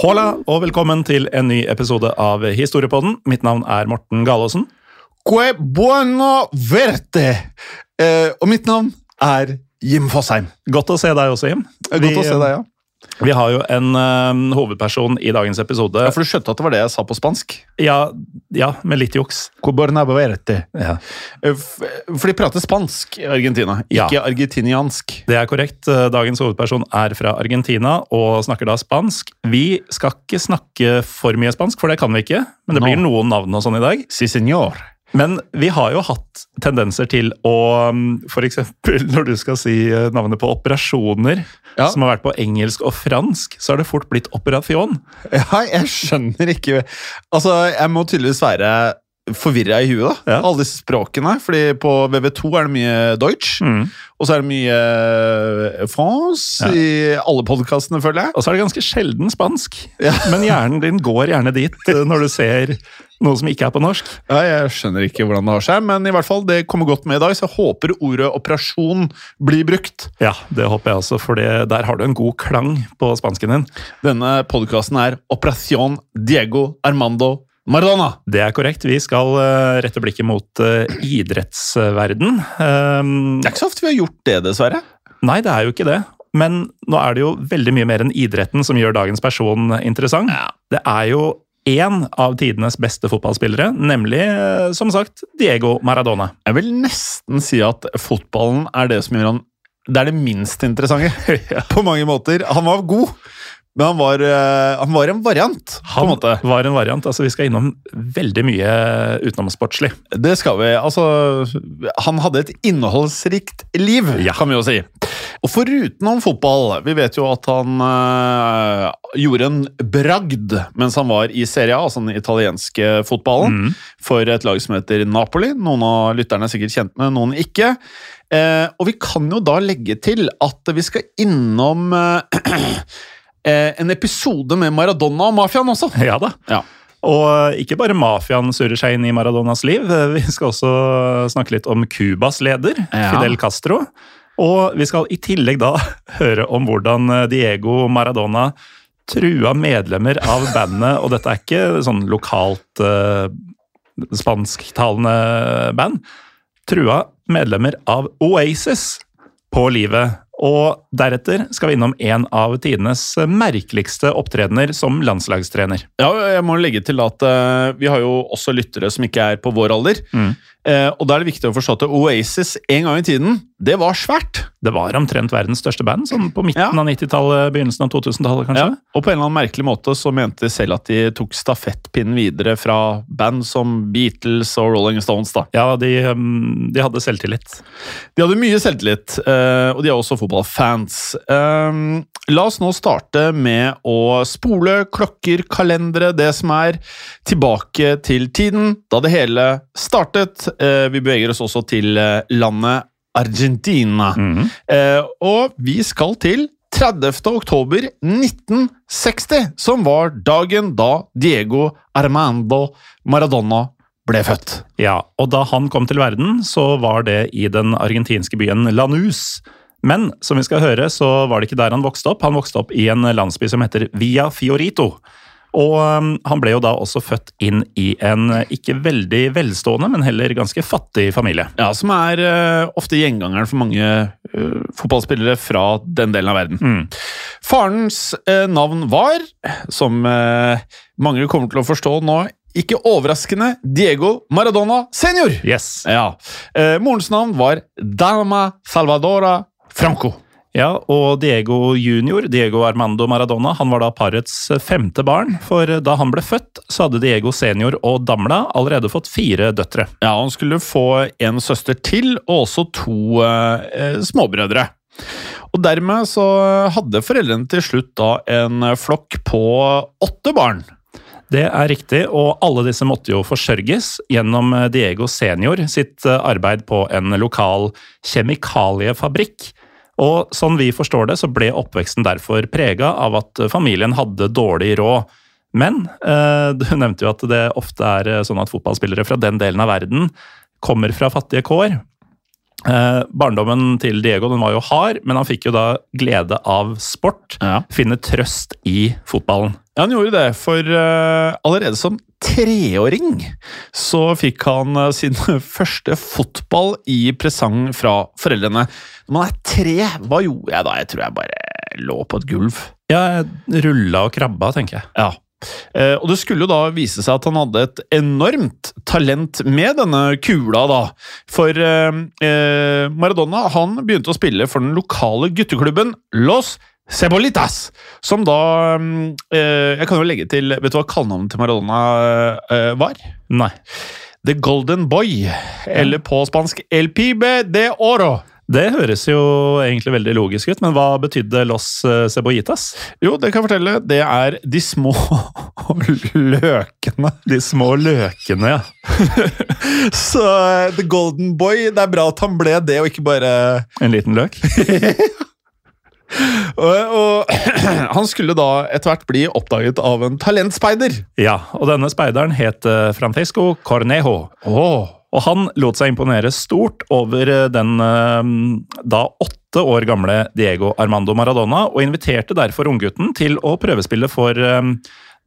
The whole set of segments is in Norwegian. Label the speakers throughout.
Speaker 1: Hola, og velkommen til en ny episode av Historiepodden. Mitt navn er Morten Galaasen.
Speaker 2: Que buono verte! Eh, og mitt navn er Jim Fosheim.
Speaker 1: Godt å se deg også, Jim.
Speaker 2: Godt å se deg, ja.
Speaker 1: Vi har jo en uh, hovedperson i dagens episode.
Speaker 2: ja. For du skjønte at det var det jeg sa på spansk?
Speaker 1: Ja, ja med litt juks. Ja.
Speaker 2: Eh, For de prater spansk i Argentina,
Speaker 1: Ja.
Speaker 2: ikke argentiniansk.
Speaker 1: Det er korrekt. Dagens hovedperson er fra Argentina og snakker da spansk. Vi skal ikke snakke for mye spansk, for det kan vi ikke. Men det
Speaker 2: no.
Speaker 1: blir noen navn og sånn i dag.
Speaker 2: Si senor.
Speaker 1: Men vi har jo hatt tendenser til å F.eks. når du skal si eh, navnet på operasjoner
Speaker 2: Ja.
Speaker 1: som har vært på engelsk og fransk, så har det fort blitt operasjon.
Speaker 2: Ja, jeg skjønner ikke Altså, jeg må tydeligvis være forvirra i huet, da.
Speaker 1: Ja.
Speaker 2: Alle disse språkene. Fordi på VV2 er det mye Deutsch,
Speaker 1: Mm.
Speaker 2: og så er det mye eh, France
Speaker 1: Ja.
Speaker 2: i alle podkastene, føler jeg.
Speaker 1: Og så er det ganske sjelden spansk.
Speaker 2: Ja.
Speaker 1: Men hjernen din går gjerne dit eh, når du ser noe som ikke er på norsk.
Speaker 2: Ja, jeg skjønner ikke hvordan det har seg, men i hvert fall, det kommer godt med i dag, så jeg håper ordet operasjon blir brukt.
Speaker 1: Ja, det håper jeg også, for der har du en god klang på spansken din.
Speaker 2: Denne podkasten er Operación Diego Armando Maradona.
Speaker 1: Det er korrekt. Vi skal eh, rette blikket mot uh, idrettsverden. Um,
Speaker 2: Det er ikke så ofte vi har gjort det, dessverre.
Speaker 1: Nei, det er jo ikke det. Men nå er det jo veldig mye mer enn idretten som gjør dagens person interessant. Det er jo én av tidenes beste fotballspillere, nemlig, eh, som sagt, Diego Maradona.
Speaker 2: Jeg vil nesten si at fotballen er det som gjør han Det er det minst interessante, på mange måter. Han var god, men han var, eh, han var en variant, på en måte.
Speaker 1: var en variant. altså Vi skal innom veldig mye utenomsportslig.
Speaker 2: Det skal vi. Altså, han hadde et innholdsrikt liv,
Speaker 1: Ja.
Speaker 2: kan vi jo si. Og foruten om fotball, vi vet jo at han øh, gjorde en bragd mens han var i Serie A, altså den italienske fotballen,
Speaker 1: Mm.
Speaker 2: for et lag som heter Napoli. Noen av lytterne er sikkert kjent med, noen ikke. Eh, og vi kan jo da legge til at vi skal innom eh, eh, en episode med Maradona og mafiaen også.
Speaker 1: Ja da.
Speaker 2: Ja.
Speaker 1: Og ikke bare mafiaen surrer seg inn i Maradonas liv. Vi skal også snakke litt om Cubas leder,
Speaker 2: Ja.
Speaker 1: Fidel Castro. Og vi skal i tillegg da høre om hvordan Diego Maradona trua medlemmer av bandet, og dette er ikke sånn lokalt eh, spansktalende band, trua medlemmer av Oasis på livet. Og deretter skal vi innom en av tidenes merkeligste opptredener som landslagstrener.
Speaker 2: Ja, jeg må legge til at uh, vi har jo også lyttere som ikke er på vår alder.
Speaker 1: Mm.
Speaker 2: Eh, og da er det viktig å forstå at Oasis en gang i tiden, det var svært.
Speaker 1: Det var omtrent verdens største band, sånn på midten
Speaker 2: Ja.
Speaker 1: av 90-tallet, begynnelsen av 2000-tallet, kanskje.
Speaker 2: Ja. Og på en eller annen merkelig måte så mente de selv at de tok stafettpinnen videre fra band som Beatles og Rolling Stones. da.
Speaker 1: Ja, de, um, de hadde selvtillit.
Speaker 2: De hadde mye selvtillit, eh, og de er også fotballfans. Eh, la oss nå starte med å spole klokker, kalendere, det som er, tilbake til tiden da det hele startet. Eh, vi beveger oss også til eh, landet Argentina.
Speaker 1: Mm
Speaker 2: -hmm. og vi skal til 30. oktober 1960, som var dagen da Diego Armando Maradona ble født.
Speaker 1: Ja, og da han kom til verden, så var det i den argentinske byen Lanús. Men som vi skal høre, så var det ikke der han vokste opp. Han vokste opp i en landsby som heter Via Fiorito. Og um, han ble jo da også født inn i en ikke veldig velstående, men heller ganske fattig familie.
Speaker 2: Ja, Som er uh, ofte gjengangeren for mange uh, fotballspillere fra den delen av verden.
Speaker 1: Mm.
Speaker 2: Farens uh, navn var, som mange kommer til å forstå nå, ikke overraskende Diego Maradona senior.
Speaker 1: Yes.
Speaker 2: Ja. morens navn var Dama Salvadora Franco.
Speaker 1: Ja, og Diego junior, Diego Armando Maradona, han var da parets femte barn. For da han ble født, så hadde Diego senior og Damla allerede fått fire døtre.
Speaker 2: Ja, han skulle få en søster til, og også to eh, småbrødre. Og dermed så hadde foreldrene til slutt da en flokk på åtte barn.
Speaker 1: Det er riktig, og alle disse måtte jo forsørges gjennom Diego senior sitt arbeid på en lokal kjemikaliefabrikk. Og sånn vi forstår det, så ble oppveksten derfor prega av at familien hadde dårlig råd. Men eh, du nevnte jo at det ofte er eh, sånn at fotballspillere fra den delen av verden kommer fra fattige kår. Eh, barndommen til Diego den var jo hard, men han fikk jo da glede av sport.
Speaker 2: Ja.
Speaker 1: Finne trøst i fotballen.
Speaker 2: Ja, han gjorde det, for uh, allerede som treåring så fikk han uh, sin første fotball i presang fra foreldrene. Når man er tre, hva gjorde jeg da? Jeg tror jeg bare lå på et gulv.
Speaker 1: Ja, rulla og krabba, tenker jeg.
Speaker 2: Ja. Uh, og det skulle jo da vise seg at han hadde et enormt talent med denne kula, da. For Maradona han begynte å spille for den lokale gutteklubben Los Cebolitas, som da eh, Jeg kan jo legge til Vet du hva kallenavnet til Maradona eh, var?
Speaker 1: Nei.
Speaker 2: The Golden Boy, eller på spansk El Pibe de Oro.
Speaker 1: Det høres jo egentlig veldig logisk ut, men hva betydde Los Cebollitas?
Speaker 2: Jo, det kan jeg fortelle. Det er de små løkene.
Speaker 1: De små løkene, ja.
Speaker 2: Så The Golden Boy, det er bra at han ble det, og ikke bare
Speaker 1: En liten løk?
Speaker 2: og, og han skulle da etter hvert bli oppdaget av en talentspeider.
Speaker 1: Ja, og denne speideren het eh, Francesco Cornejo.
Speaker 2: Oh.
Speaker 1: Og han lot seg imponere stort over eh, den eh, da åtte år gamle Diego Armando Maradona, og inviterte derfor unggutten til å prøvespille for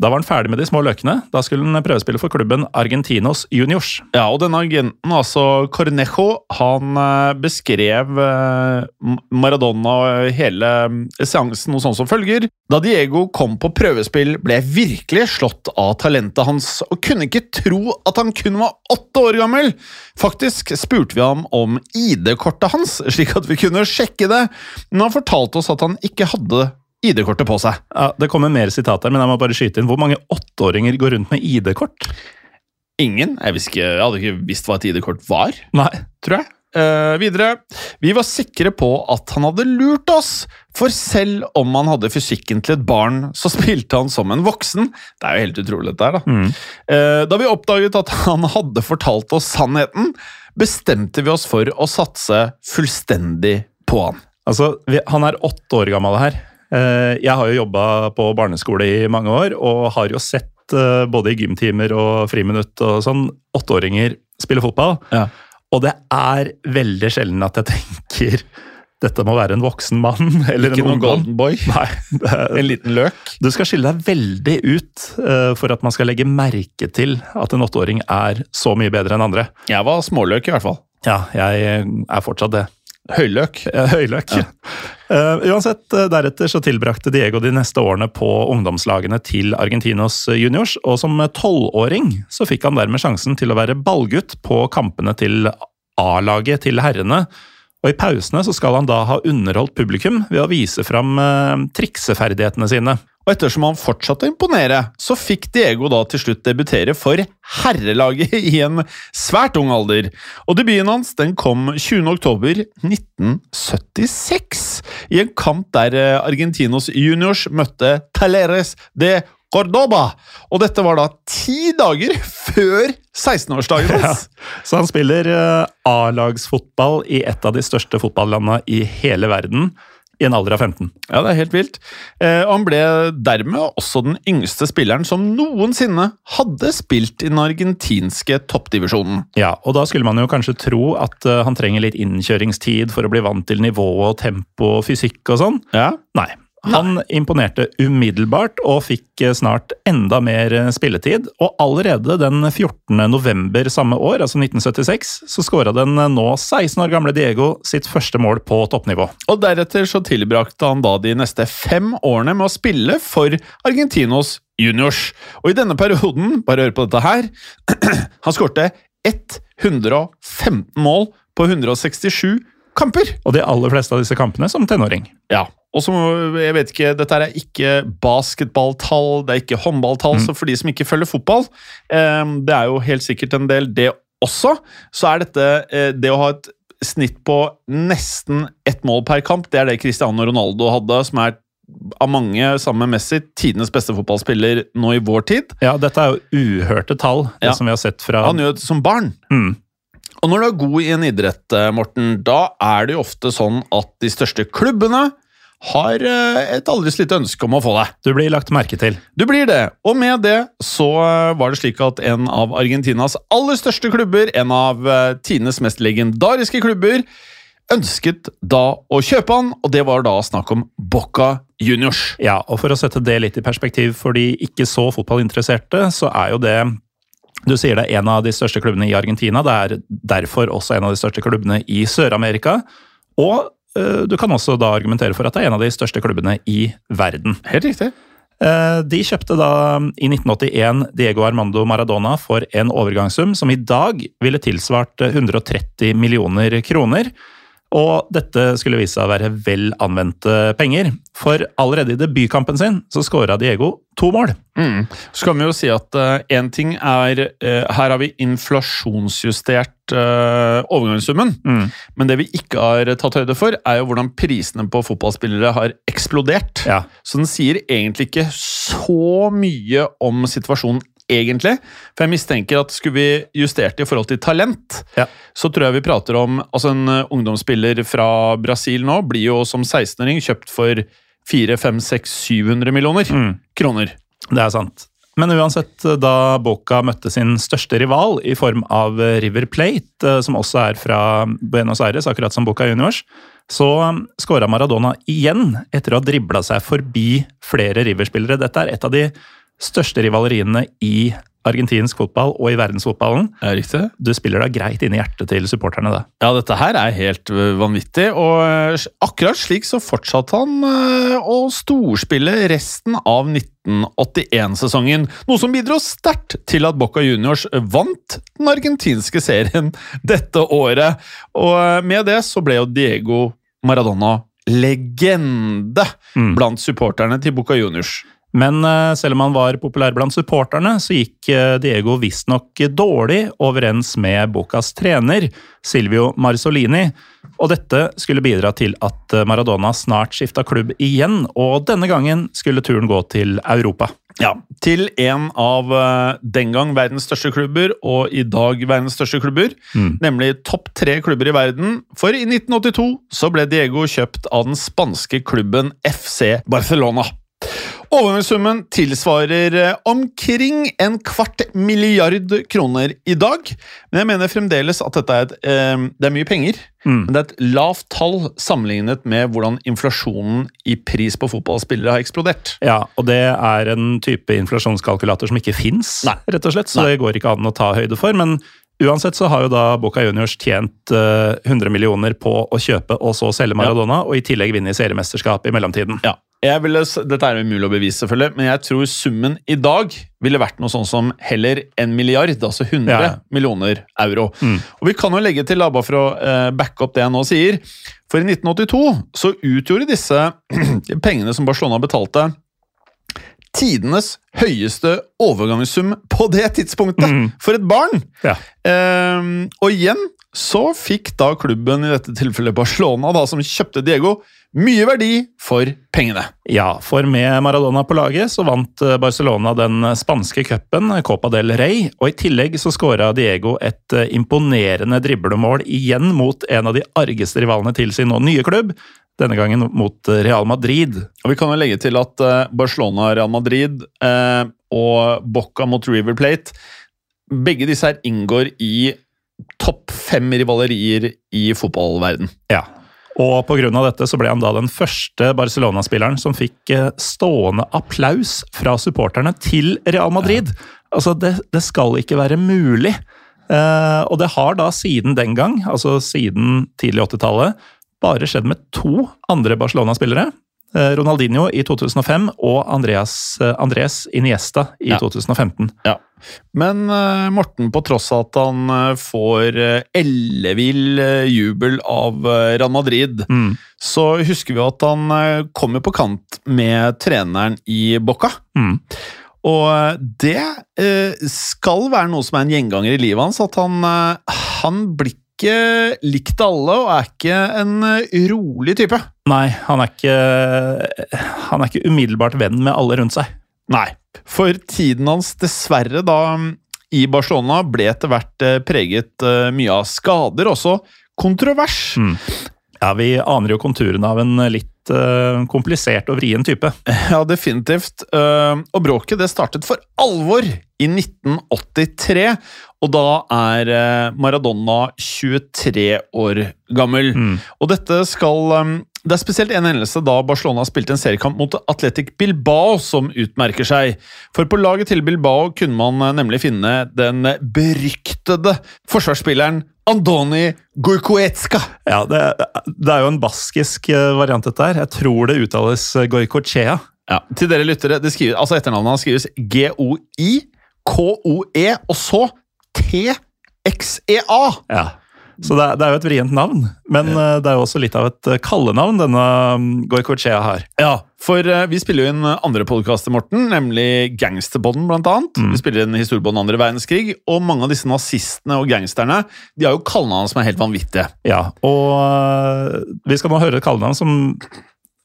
Speaker 1: da var han ferdig med de små løkene. Da skulle han prøvespille for klubben Argentinos Juniors.
Speaker 2: Ja, og denne agenten, altså Cornejo, han eh, beskrev eh, Maradona og hele eh, seansen noe sånt som følger. Da Diego kom på prøvespill, ble jeg virkelig slått av talentet hans, og kunne ikke tro at han kun var åtte år gammel. Faktisk spurte vi ham om ID-kortet hans, slik at vi kunne sjekke det, men han fortalte oss at han ikke hadde ID-kortet på seg.
Speaker 1: Ja, Det kommer mer sitater, men jeg må bare skyte inn. Hvor mange åtteåringer går rundt med ID-kort?
Speaker 2: Ingen. Jeg, ikke, jeg, hadde ikke visst hva et ID-kort var,
Speaker 1: Nei.
Speaker 2: tror jeg. Uh, videre. Vi var sikre på at han hadde lurt oss, for selv om han hadde fysikken til et barn, så spilte han som en voksen. Det er jo helt utrolig, dette her, da.
Speaker 1: Mm.
Speaker 2: Uh, da vi oppdaget at han hadde fortalt oss sannheten, bestemte vi oss for å satse fullstendig på han.
Speaker 1: Altså, vi, Han er åtte år gammel her. Eh, jeg har jo jobba på barneskole i mange år, og har jo sett eh, både i gymtimer og friminutt og sånn, åtteåringer spille fotball.
Speaker 2: Ja.
Speaker 1: Og det er veldig sjelden at jeg tenker dette må være en voksen mann eller
Speaker 2: Ikke
Speaker 1: en
Speaker 2: noen golden boy.
Speaker 1: Nei, er,
Speaker 2: en liten løk.
Speaker 1: Du skal skille deg veldig ut uh, for at man skal legge merke til at en åtteåring er så mye bedre enn andre.
Speaker 2: Jeg var småløk, i hvert fall.
Speaker 1: Ja, jeg er fortsatt det.
Speaker 2: Høyløk.
Speaker 1: Høyløk. Ja. Uh, uansett, uh, deretter så tilbrakte Diego de neste årene på ungdomslagene til Argentinos juniors, og som tolvåring så fikk han dermed sjansen til å være ballgutt på kampene til A-laget til herrene. Og I pausene så skal han da ha underholdt publikum ved å vise fram uh, trikseferdighetene sine.
Speaker 2: Og ettersom han fortsatte å imponere, så fikk Diego da til slutt debutere for herrelaget i en svært ung alder. Og debuten hans den kom 20.10.1976, i en kamp der eh, Argentinos juniors møtte Taleres de Cordoba. Og dette var da ti dager før 16-årsdagen hans!
Speaker 1: Ja. Så han spiller uh, A-lagsfotball i et av de største fotballandene i hele verden i en alder av 15.
Speaker 2: Ja, det er helt vilt. Eh, og han ble dermed også den yngste spilleren som noensinne hadde spilt i den argentinske toppdivisjonen.
Speaker 1: Ja, og da skulle man jo kanskje tro at uh, han trenger litt innkjøringstid for å bli vant til nivå og tempo og fysikk og sånn.
Speaker 2: Ja.
Speaker 1: Nei. Han imponerte umiddelbart og fikk eh, snart enda mer eh, spilletid. Og allerede den 14. november samme år, altså 1976, så skåra den eh, nå 16 år gamle Diego sitt første mål på toppnivå.
Speaker 2: Og deretter så tilbrakte han da de neste fem årene med å spille for Argentinos juniors. Og i denne perioden, bare hør på dette her, han skårte 115 mål på 167 kamper!
Speaker 1: Og de aller fleste av disse kampene som tenåring.
Speaker 2: Ja, og så, jeg vet ikke, Dette er ikke basketballtall, det er ikke håndballtall,
Speaker 1: Mm.
Speaker 2: så for de som ikke følger fotball eh, Det er jo helt sikkert en del, det også. Så er dette eh, Det å ha et snitt på nesten ett mål per kamp, det er det Cristiano Ronaldo hadde, som er av mange, sammen med Messi, tidenes beste fotballspiller nå i vår tid.
Speaker 1: Ja, dette er jo uhørte tall, det
Speaker 2: Ja.
Speaker 1: som vi har sett fra
Speaker 2: Han gjør det som barn.
Speaker 1: Mm.
Speaker 2: Og når du er god i en idrett, eh, Morten, da er det jo ofte sånn at de største klubbene har eh, et aldri så lite ønske om å få deg.
Speaker 1: Du blir lagt merke til.
Speaker 2: Du blir det, og med det så eh, var det slik at en av Argentinas aller største klubber, en av Tines tidenes mest legendariske klubber, ønsket da å kjøpe han, og det var da snakk om Boca Juniors.
Speaker 1: Ja, og for å sette det litt i perspektiv for de ikke så fotballinteresserte, så er jo det Du sier det er en av de største klubbene i Argentina. Det er derfor også en av de største klubbene i Sør-Amerika. Og eh, du kan også da argumentere for at det er en av de største klubbene i verden.
Speaker 2: Helt riktig.
Speaker 1: Eh, De kjøpte da i 1981 Diego Armando Maradona for en overgangssum som i dag ville tilsvart 130 millioner kroner. Og dette skulle vise seg å være vel anvendte penger, for allerede i debutkampen sin så skåra Diego to mål.
Speaker 2: Mm. Så kan vi jo si at én ting er uh, Her har vi inflasjonsjustert uh, overgangssummen.
Speaker 1: Mm.
Speaker 2: Men det vi ikke har tatt høyde for, er jo hvordan prisene på fotballspillere har eksplodert.
Speaker 1: Ja.
Speaker 2: Så den sier egentlig ikke så mye om situasjonen, egentlig. For jeg mistenker at skulle vi justert det i forhold til talent,
Speaker 1: Ja.
Speaker 2: så tror jeg vi prater om Altså, en eh, ungdomsspiller fra Brasil nå blir jo som 16-åring kjøpt for 400-500-600-700 millioner
Speaker 1: Mm.
Speaker 2: kroner.
Speaker 1: Det er sant. Men uansett, da Boca møtte sin største rival i form av River Plate, eh, som også er fra Buenos Aires, akkurat som Boca Juniors, så skåra Maradona igjen etter å ha dribla seg forbi flere River-spillere. Dette er et av de største rivaleriene i argentinsk fotball og i verdensfotballen.
Speaker 2: Er riktig?
Speaker 1: Du spiller da greit inn i hjertet til supporterne, da.
Speaker 2: Ja, dette her er helt øh, vanvittig, og øh, akkurat slik så fortsatte han øh, å storspille resten av 1981-sesongen, noe som bidro sterkt til at Boca Juniors vant den argentinske serien dette året. Og med det så ble jo Diego Maradona legende
Speaker 1: Mm.
Speaker 2: blant supporterne til Boca Juniors.
Speaker 1: Men eh, selv om han var populær blant supporterne, så gikk eh, Diego visstnok dårlig overens med Bocas trener, Silvio Marzolini. Og dette skulle bidra til at eh, Maradona snart skifta klubb igjen, og denne gangen skulle turen gå til Europa.
Speaker 2: Ja, til en av den gang verdens største klubber, og i dag verdens største klubber,
Speaker 1: Mm.
Speaker 2: nemlig topp tre klubber i verden. For i 1982 så ble Diego kjøpt av den spanske klubben FC Barcelona. Overgangssummen tilsvarer eh, omkring en kvart milliard kroner i dag. Men jeg mener fremdeles at dette er, et, eh, det er mye penger.
Speaker 1: Mm.
Speaker 2: Men det er et lavt tall sammenlignet med hvordan inflasjonen i pris på fotballspillere har eksplodert.
Speaker 1: Ja, og det er en type inflasjonskalkulator som ikke fins, rett og slett, så
Speaker 2: Nei.
Speaker 1: det går ikke an å ta høyde for. Men uansett så har jo da Boca Juniors tjent eh, 100 millioner på å kjøpe og så selge Maradona, og i tillegg vinne i seriemesterskap i mellomtiden.
Speaker 2: Ja. Jeg ville, dette er umulig å bevise, selvfølgelig, men jeg tror summen i dag ville vært noe sånn som heller en milliard, altså 100
Speaker 1: Ja,
Speaker 2: millioner euro.
Speaker 1: Mm.
Speaker 2: Og Vi kan jo legge til, bare for å eh, backe opp det jeg nå sier, for i 1982 så utgjorde disse pengene som Barcelona betalte, tidenes høyeste overgangssum på det tidspunktet
Speaker 1: Mm.
Speaker 2: for et barn!
Speaker 1: Ja.
Speaker 2: Um, og igjen så fikk da klubben, i dette tilfellet Barcelona, da, som kjøpte Diego, mye verdi for pengene.
Speaker 1: Ja, for med Maradona på laget så vant eh, Barcelona den spanske cupen, Copa del Rey, og i tillegg så skåra Diego et eh, imponerende driblemål igjen mot en av de argeste rivalene til sin nå nye klubb, denne gangen mot Real Madrid.
Speaker 2: Og Vi kan jo legge til at eh, Barcelona, Real Madrid eh, og Boca mot River Plate Begge disse her inngår i topp fem rivalerier i fotballverden.
Speaker 1: Ja. Og pga. dette så ble han da den første Barcelona-spilleren som fikk eh, stående applaus fra supporterne til Real Madrid. Altså, det, det, skal ikke være mulig. Eh, og det har da siden den gang, altså siden tidlig 80-tallet, bare skjedd med to andre Barcelona-spillere. Eh, Ronaldinho i 2005 og Andreas, eh, Andres Iniesta i ja. 2015.
Speaker 2: Ja. Men uh, Morten, på tross av at han får ellevill jubel av Real Madrid, mm. så husker vi at han kommer på kant med treneren i Boca. Mm. Og det skal være noe som er en gjenganger i livet hans, at han, han blir ikke likt alle og er ikke en rolig type.
Speaker 1: Nei, han er ikke Han er ikke umiddelbart venn med alle rundt seg.
Speaker 2: Nei, for tiden hans dessverre da i Barcelona ble etter hvert eh, preget eh, mye av skader, også kontrovers. Mm.
Speaker 1: Ja, vi aner jo konturene av en litt uh, komplisert og vrien type.
Speaker 2: Ja, definitivt. Uh, og bråket det startet for alvor i 1983. Og da er uh, Maradona 23 år gammel. Mm. Og dette skal det er spesielt en hendelse da Barcelona spilte en seriekamp mot Atletic Bilbao som utmerker seg. For på laget til Bilbao kunne man nemlig finne den beryktede forsvarsspilleren Andoni Gojkoetska.
Speaker 1: Ja, det, det, er jo en baskisk eh, variant, dette her. Jeg tror det uttales Gojkochea.
Speaker 2: Ja, til dere lyttere, det skrives, altså Etternavnet hans skrives G-O-I-K-O-E, og så T-X-E-A.
Speaker 1: Ja. Så det er, det er, jo et vrient navn, men. Eh, det er jo også litt av et eh, kallenavn, denne mm, Goicochea her.
Speaker 2: Ja, for uh, vi spiller jo inn andre podkaster, Morten, nemlig Gangsterbånden, blant annet. Mm. Vi spiller inn historiebånd andre verdenskrig, og mange av disse nazistene og gangsterne de har jo kallenavn som er helt vanvittige.
Speaker 1: Ja, og vi skal nå høre et kallenavn som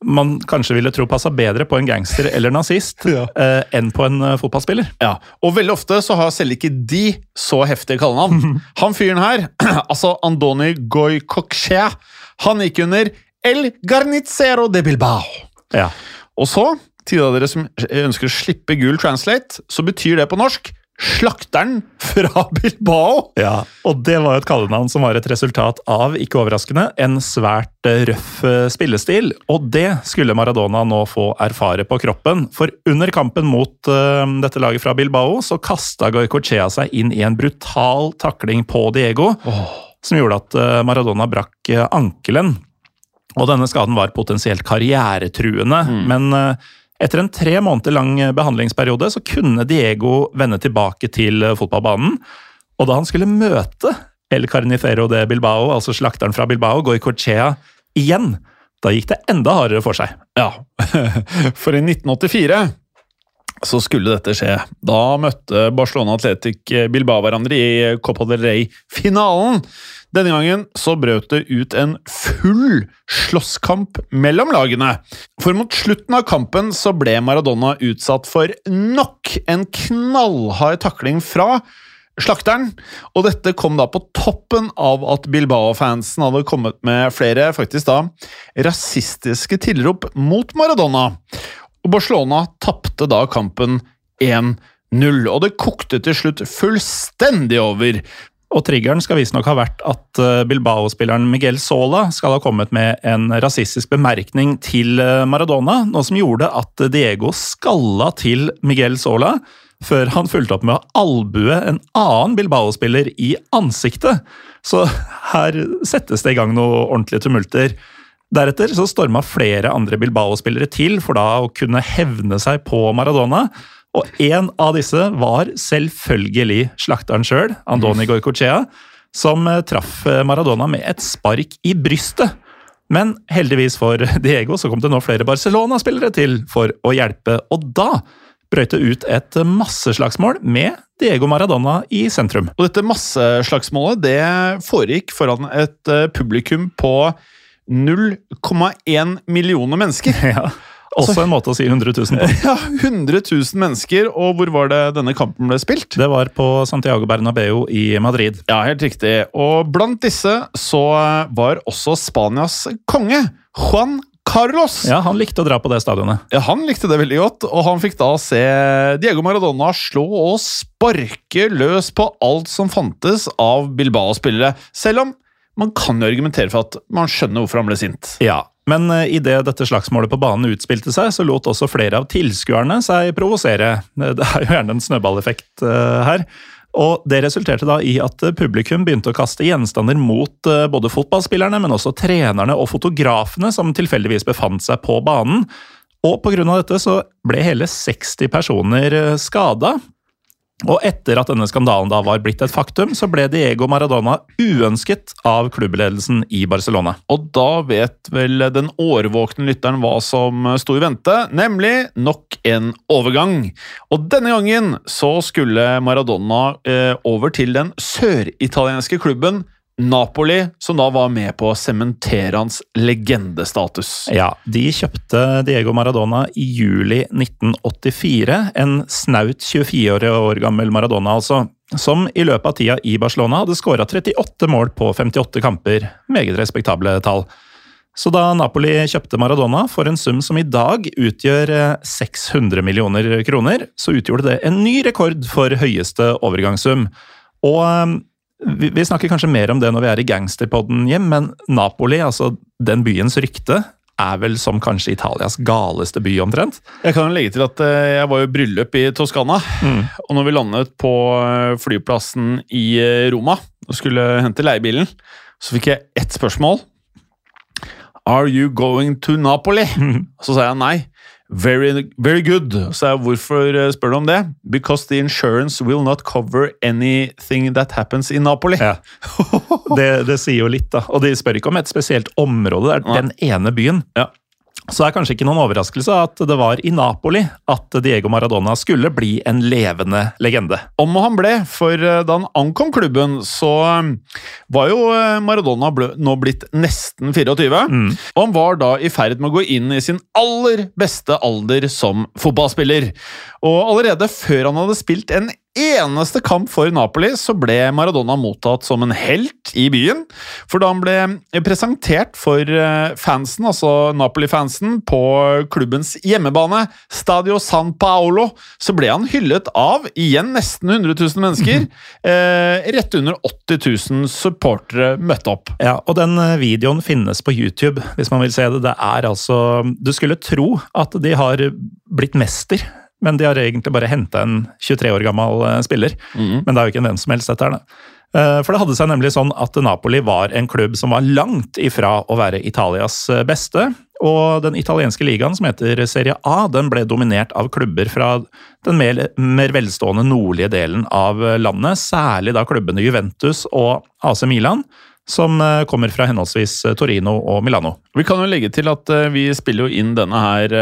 Speaker 1: man kanskje ville tro passa bedre på en gangster eller nazist ja. eh, enn på en uh, fotballspiller.
Speaker 2: Ja, Og veldig ofte så har selv ikke de så heftige kallenavn. Han fyren her, altså Andoni Goycochea, han gikk under El Garnicero de Bilbao. Ja. Og så, til dere som ønsker å slippe gul translate, så betyr det på norsk Slakteren fra Bilbao!
Speaker 1: Ja, og det var jo et kallenavn som var et resultat av, ikke overraskende, en svært eh, røff eh, spillestil. Og det skulle Maradona nå få erfare på kroppen. For under kampen mot uh, dette laget fra Bilbao så kasta Goicochea seg inn i en brutal takling på Diego, oh. som gjorde at uh, Maradona brakk uh, ankelen. Og denne skaden var potensielt karrieretruende, mm. men etter en tre måneder lang behandlingsperiode så kunne Diego vende tilbake til fotballbanen. Og da han skulle møte El Carnifero de Bilbao, altså slakteren fra Bilbao, gå i Corchea igjen, da gikk det enda hardere for seg.
Speaker 2: Ja, for i 1984 så skulle dette skje. Da møtte Barcelona Atletic Bilbao hverandre i Copa del Rey-finalen. Denne gangen så brøt det ut en full slåsskamp mellom lagene. For mot slutten av kampen så ble Maradona utsatt for nok en knallhard takling fra slakteren. Og dette kom da på toppen av at Bilbao-fansen hadde kommet med flere faktisk da rasistiske tilrop mot Maradona. Og Barcelona tapte da kampen 1-0, og det kokte til slutt fullstendig over.
Speaker 1: Og triggeren skal visstnok ha vært at eh, Bilbao-spilleren Miguel Sola skal ha kommet med en rasistisk bemerkning til eh, Maradona, noe som gjorde at Diego skalla til Miguel Sola, før han fulgte opp med å albue en annen Bilbao-spiller i ansiktet. Så her settes det i gang noe ordentlige tumulter. Deretter så storma flere andre Bilbao-spillere til for da å kunne hevne seg på Maradona. Og en av disse var selvfølgelig slakteren sjøl, Andoni mm. Goicochea, som eh, traff eh, Maradona med et spark i brystet. Men heldigvis for Diego så kom det nå flere Barcelona-spillere til for å hjelpe, og da brøt det ut et masseslagsmål med Diego Maradona i sentrum.
Speaker 2: Og dette masseslagsmålet det foregikk foran et eh, publikum på 0,1 millioner mennesker. Ja.
Speaker 1: Også en måte å si 100 000 på.
Speaker 2: Ja, 100 000 mennesker, og hvor var det denne kampen ble spilt?
Speaker 1: Det var på Santiago Bernabeu i Madrid.
Speaker 2: Ja, helt riktig. Og blant disse så var også Spanias konge, Juan Carlos.
Speaker 1: Ja, Han likte å dra på det stadionet.
Speaker 2: Ja, Han likte det veldig godt, og han fikk da se Diego Maradona slå og sparke løs på alt som fantes av Bilbao-spillere. Selv om man kan jo argumentere for at man skjønner hvorfor han ble sint.
Speaker 1: Ja, men uh, idet dette slagsmålet på banen utspilte seg, så lot også flere av tilskuerne seg provosere. Det er jo gjerne en snøballeffekt uh, her. Og Det resulterte da i at publikum begynte å kaste gjenstander mot eh, både fotballspillerne, men også trenerne og fotografene som tilfeldigvis befant seg på banen. Og pga. dette så ble hele 60 personer skada. Og etter at denne skandalen da var blitt et faktum, så ble Diego Maradona uønsket av klubbledelsen i Barcelona.
Speaker 2: Og da vet vel den årvåkne lytteren hva som sto i vente, nemlig nok en overgang. Og denne gangen så skulle Maradona eh, over til den søritalienske klubben Napoli, som da var med på å sementere hans legendestatus.
Speaker 1: Ja, de kjøpte Diego Maradona i juli 1984. En snaut 24 år gammel Maradona, altså. Som i løpet av tida i Barcelona hadde skåra 38 mål på 58 kamper. Meget respektable tall. Så da Napoli kjøpte Maradona for en sum som i dag utgjør 600 millioner kroner, så utgjorde det en ny rekord for høyeste overgangssum. Og vi, vi, snakker kanskje mer om det når vi er i gangsterpodden hjem, men Napoli, altså den byens rykte, er vel som kanskje Italias galeste by, omtrent?
Speaker 2: Jeg kan legge til at eh, jeg var i bryllup i Toskana. Mm. Og når vi landet på eh, flyplassen i eh, Roma og skulle hente leiebilen, så fikk jeg ett spørsmål. Are you going to Napoli? Mm. Så sa jeg nei. Very, very good. Så hvorfor eh, spør du om det? Because the insurance will not cover anything that happens in Napoli. Ja.
Speaker 1: Det, det, sier jo litt, da. Og de spør ikke om et spesielt område, det er den ene byen. Ja. Så det er kanskje ikke noen overraskelse at det var i Napoli at Diego Maradona skulle bli en levende legende.
Speaker 2: Om han ble, for eh, da han ankom klubben, så eh, var jo eh, Maradona nå blitt nesten 24. Mm. Og han var da i ferd med å gå inn i sin aller beste alder som fotballspiller. Og allerede før han hadde spilt en eneste kamp for Napoli så ble Maradona mottatt som en helt i byen. For da han ble presentert for eh, fansen, altså Napoli-fansen, på klubbens hjemmebane, Stadio San Paolo, så ble han hyllet av igjen nesten 100 000 mennesker. eh, rett under 80 000 supportere møtte opp.
Speaker 1: Ja, og den eh, videoen finnes på YouTube, hvis man vil se det. Det er altså Du skulle tro at de har blitt mester men de har egentlig bare henta en 23 år gammel eh, spiller. Mm. Men det er jo ikke en hvem som helst, dette her. da. for det hadde seg nemlig sånn at Napoli var en klubb som var langt ifra å være Italias eh, beste. Og den italienske ligaen, som heter Serie A, den ble dominert av klubber fra den mer, mer velstående nordlige delen av landet. Særlig da klubbene Juventus og AC Milan som eh, kommer fra henholdsvis eh, Torino og Milano.
Speaker 2: Vi kan jo legge til at eh, vi spiller jo inn denne her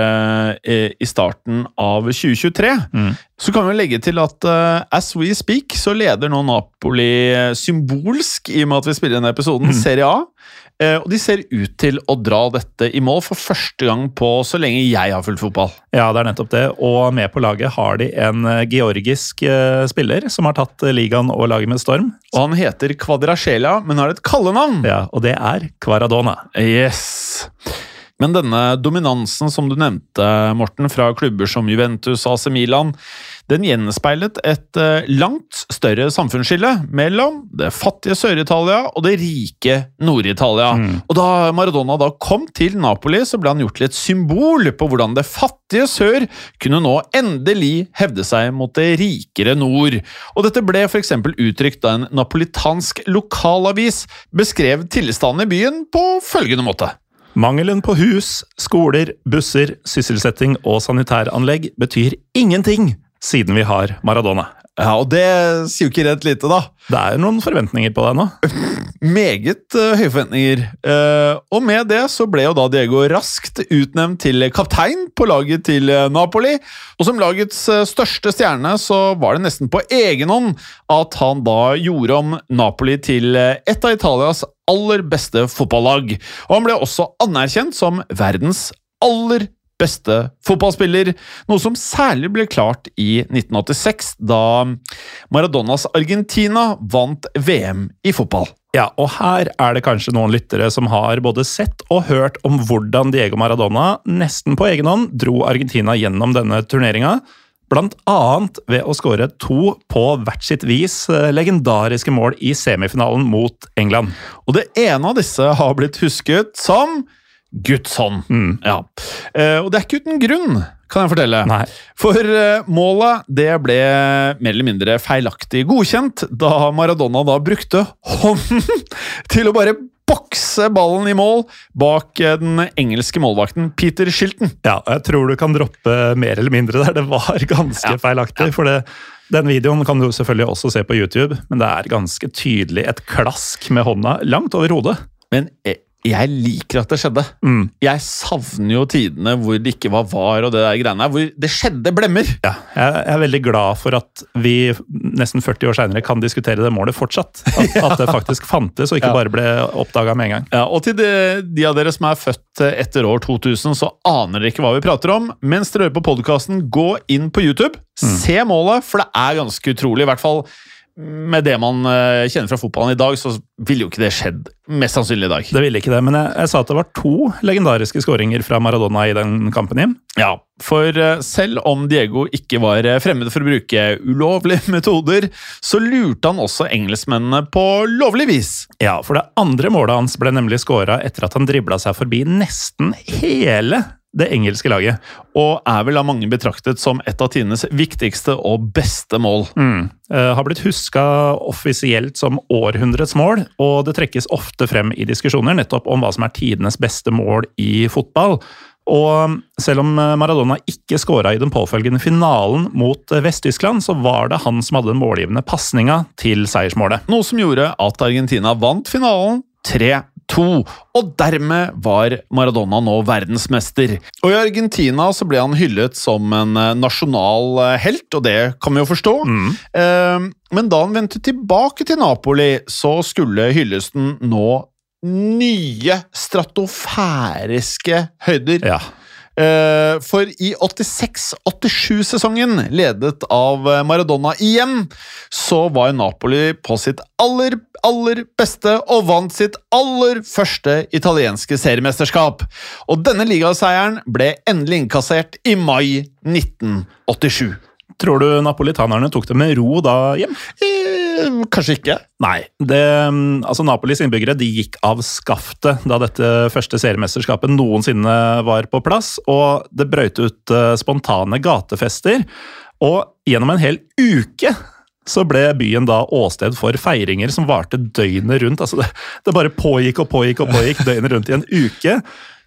Speaker 2: i starten av 2023. Mm. Så kan vi legge til at as we speak så leder nå Napoli symbolsk, i og med at vi spiller denne episoden, mm. Serie A. Uh, og de ser ut til å dra dette i mål for første gang på så lenge jeg har fulgt fotball.
Speaker 1: Ja, det er nettopp det. Og med på laget har de en eh, georgisk uh, spiller som har tatt ligaen og laget med storm.
Speaker 2: Og han heter Kvadrasjelia, men har et kallenavn.
Speaker 1: Ja, og det er Kvaradona.
Speaker 2: Yes. Men denne dominansen som du nevnte, Morten, fra klubber som Juventus og AC Milan, den gjenspeilet et eh, langt større samfunnsskille mellom det fattige Sør-Italia og det rike Nord-Italia. Mm. Og da Maradona da kom til Napoli, så ble han gjort til et symbol på hvordan det fattige sør kunne nå endelig hevde seg mot det rikere nord. Og dette ble f.eks. uttrykt da en napolitansk lokalavis beskrev tilstanden i byen på følgende måte.
Speaker 1: Mangelen på hus, skoler, busser, sysselsetting og sanitæranlegg betyr ingenting siden vi har Maradona.
Speaker 2: Ja, og det sier jo ikke rett lite, da.
Speaker 1: Det er noen forventninger på deg nå.
Speaker 2: Meget uh, høye forventninger. Uh, og med det så ble jo da Diego raskt utnevnt til kaptein på laget til uh, Napoli. Og som lagets største stjerne så var det nesten på egen hånd at han da gjorde om Napoli til et av Italias aller beste fotballag. Og han ble også anerkjent som verdens aller beste fotballspiller, noe som særlig ble klart i 1986, da Maradonas Argentina vant VM i fotball.
Speaker 1: Ja, og her er det kanskje noen lyttere som har både sett og hørt om hvordan Diego Maradona nesten på egen hånd dro Argentina gjennom denne turneringa. Blant annet ved å skåre to på hvert sitt vis eh, legendariske mål i semifinalen mot England.
Speaker 2: Og det ene av disse har blitt husket som Guds hånd.
Speaker 1: Mm.
Speaker 2: Ja. Eh, og det er ikke uten grunn, kan jeg fortelle.
Speaker 1: Nei.
Speaker 2: For eh, målet det ble mer eller mindre feilaktig godkjent da Maradona da brukte hånden til å bare bokse ballen i mål bak eh, den engelske målvakten Peter Shilton.
Speaker 1: Ja, jeg tror du kan droppe mer eller mindre der. Det var ganske
Speaker 2: Ja.
Speaker 1: feilaktig. for det den videoen kan du selvfølgelig også se på YouTube, men det er ganske tydelig et klask med hånda langt over hodet.
Speaker 2: Men jeg, liker at det skjedde.
Speaker 1: Mm.
Speaker 2: Jeg savner jo tidene hvor det ikke var var og det der greiene hvor det skjedde blemmer.
Speaker 1: Ja, jeg er veldig glad for at vi nesten 40 år seinere kan diskutere det målet fortsatt. At, at det faktisk fantes, og ikke
Speaker 2: Ja.
Speaker 1: bare ble oppdaga med en gang.
Speaker 2: Ja, og til de, de av dere som er født etter år 2000, så aner dere ikke hva vi prater om. Mens dere hører på podkasten, gå inn på YouTube, se målet, for det er ganske utrolig. I hvert fall med det man eh, kjenner fra fotballen i dag, så ville jo ikke det skjedd mest sannsynlig i dag.
Speaker 1: Det ville ikke det, men jeg, jeg sa at det var to legendariske skåringer fra Maradona i den kampen, Jim.
Speaker 2: Ja, for eh, selv om Diego ikke var eh, fremmed for å bruke ulovlige metoder, så lurte han også engelskmennene på lovlig vis.
Speaker 1: Ja, for det andre målet hans ble nemlig skåra etter at han dribla seg forbi nesten hele det engelske laget.
Speaker 2: Og er vel av mange betraktet som et av tidenes viktigste og beste mål.
Speaker 1: Mm. Uh, har blitt huska offisielt som århundrets mål, og det trekkes ofte frem i diskusjoner nettopp om hva som er tidenes beste mål i fotball. Og selv om Maradona ikke skåra i den påfølgende finalen mot Vest-Tyskland, så var det han som hadde den målgivende pasninga til seiersmålet.
Speaker 2: Noe som gjorde at Argentina vant finalen 3-2, og dermed var Maradona nå verdensmester. Og i Argentina så ble han hyllet som en eh, nasjonal eh, helt, og det kan vi jo forstå. Eh, Men da han vendte tilbake til Napoli, så skulle hyllesten nå nye stratofæriske høyder.
Speaker 1: Ja.
Speaker 2: For i 86-87-sesongen, ledet av Maradona igjen, så var Napoli på sitt aller, aller beste og vant sitt aller første italienske seriemesterskap. Og denne ligaseieren ble endelig innkassert i mai 1987.
Speaker 1: Tror du napolitanerne tok det med ro da, hjem?
Speaker 2: Eh, kanskje ikke.
Speaker 1: Nei. Det, altså Napolis innbyggere de gikk av skaftet da dette første seriemesterskapet noensinne var på plass, og det brøyt ut eh, spontane gatefester. Og gjennom en hel uke så ble byen da åsted for feiringer som varte døgnet rundt. Altså det, det bare pågikk og pågikk og pågikk døgnet rundt i en uke.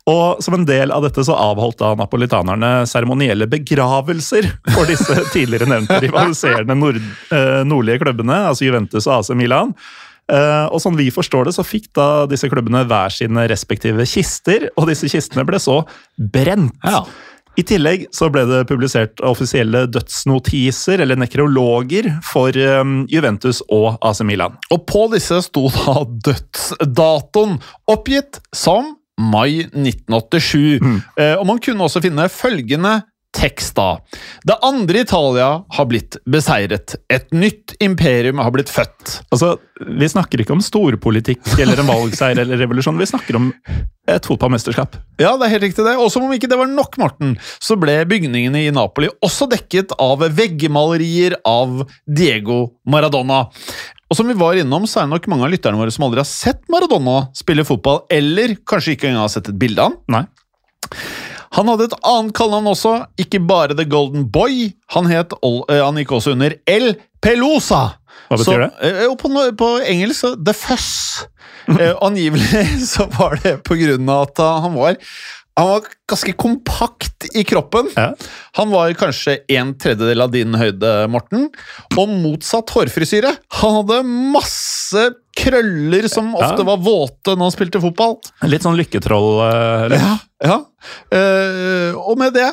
Speaker 1: Og som en del av dette så avholdt da napolitanerne seremonielle begravelser for disse tidligere nevnte rivaliserende nord, eh, nordlige klubbene, altså Juventus og AC Milan. Uh, og sånn vi forstår det, så fikk da disse klubbene hver sine respektive kister, og disse kistene ble så brent.
Speaker 2: Ja.
Speaker 1: I tillegg så ble det publisert offisielle dødsnotiser, eller nekrologer, for eh, Juventus og AC Milan.
Speaker 2: Og på disse sto da dødsdatoen oppgitt som mai 1987. Mm. og man kunne også finne følgende tekst da. Det andre Italia har blitt beseiret. Et nytt imperium har blitt født.
Speaker 1: Altså, Vi snakker ikke om storpolitikk eller en valgseier eller revolusjon, vi snakker om et fotballmesterskap.
Speaker 2: Ja, det er helt riktig det. Og som om ikke det var nok, Morten, så ble bygningene i Napoli også dekket av veggmalerier av Diego Maradona. Og som vi var innom, så er det nok mange av lytterne våre som aldri har sett Maradona spille fotball, eller kanskje ikke engang har sett et bilde av han.
Speaker 1: Nei.
Speaker 2: Han hadde et annet kallenavn også, ikke bare The Golden Boy. Han, het, eh, han gikk også under El Pelosa.
Speaker 1: Hva betyr
Speaker 2: så,
Speaker 1: det?
Speaker 2: eh, på, på engelsk så The Fuss. Eh, angivelig så var det på grunn av at han var han var ganske kompakt i kroppen.
Speaker 1: Ja.
Speaker 2: Han var kanskje en tredjedel av din høyde, Morten. Og motsatt hårfrisyre. Han hadde masse krøller som ofte
Speaker 1: Ja.
Speaker 2: var våte når han spilte fotball.
Speaker 1: Litt sånn lykketroll. eh, eller?
Speaker 2: Ja, ja. Eh, og med det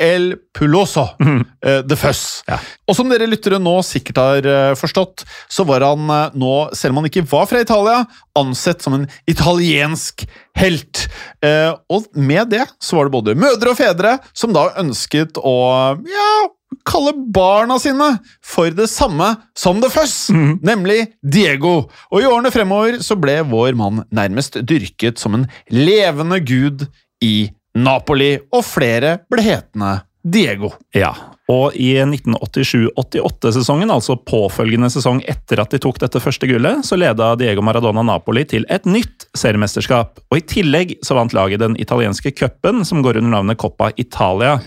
Speaker 2: El Puloso, eh, The Fuzz.
Speaker 1: Ja.
Speaker 2: Og som dere lyttere nå sikkert har uh, forstått, så var han uh, nå, selv om han ikke var fra Italia, ansett som en italiensk helt. Og med det så var det både mødre og fedre som da ønsket å ja, kalle barna sine for det samme som The Fuzz, nemlig Diego. Og i årene fremover så ble vår mann nærmest dyrket som en levende gud i Napoli, og flere ble hetende Diego.
Speaker 1: Ja, og i 1987-88-sesongen, altså påfølgende sesong etter at de tok dette første gullet, så leda Diego Maradona Napoli til et nytt seriemesterskap. Og i tillegg så vant laget den italienske cupen, som går under navnet Coppa Italia.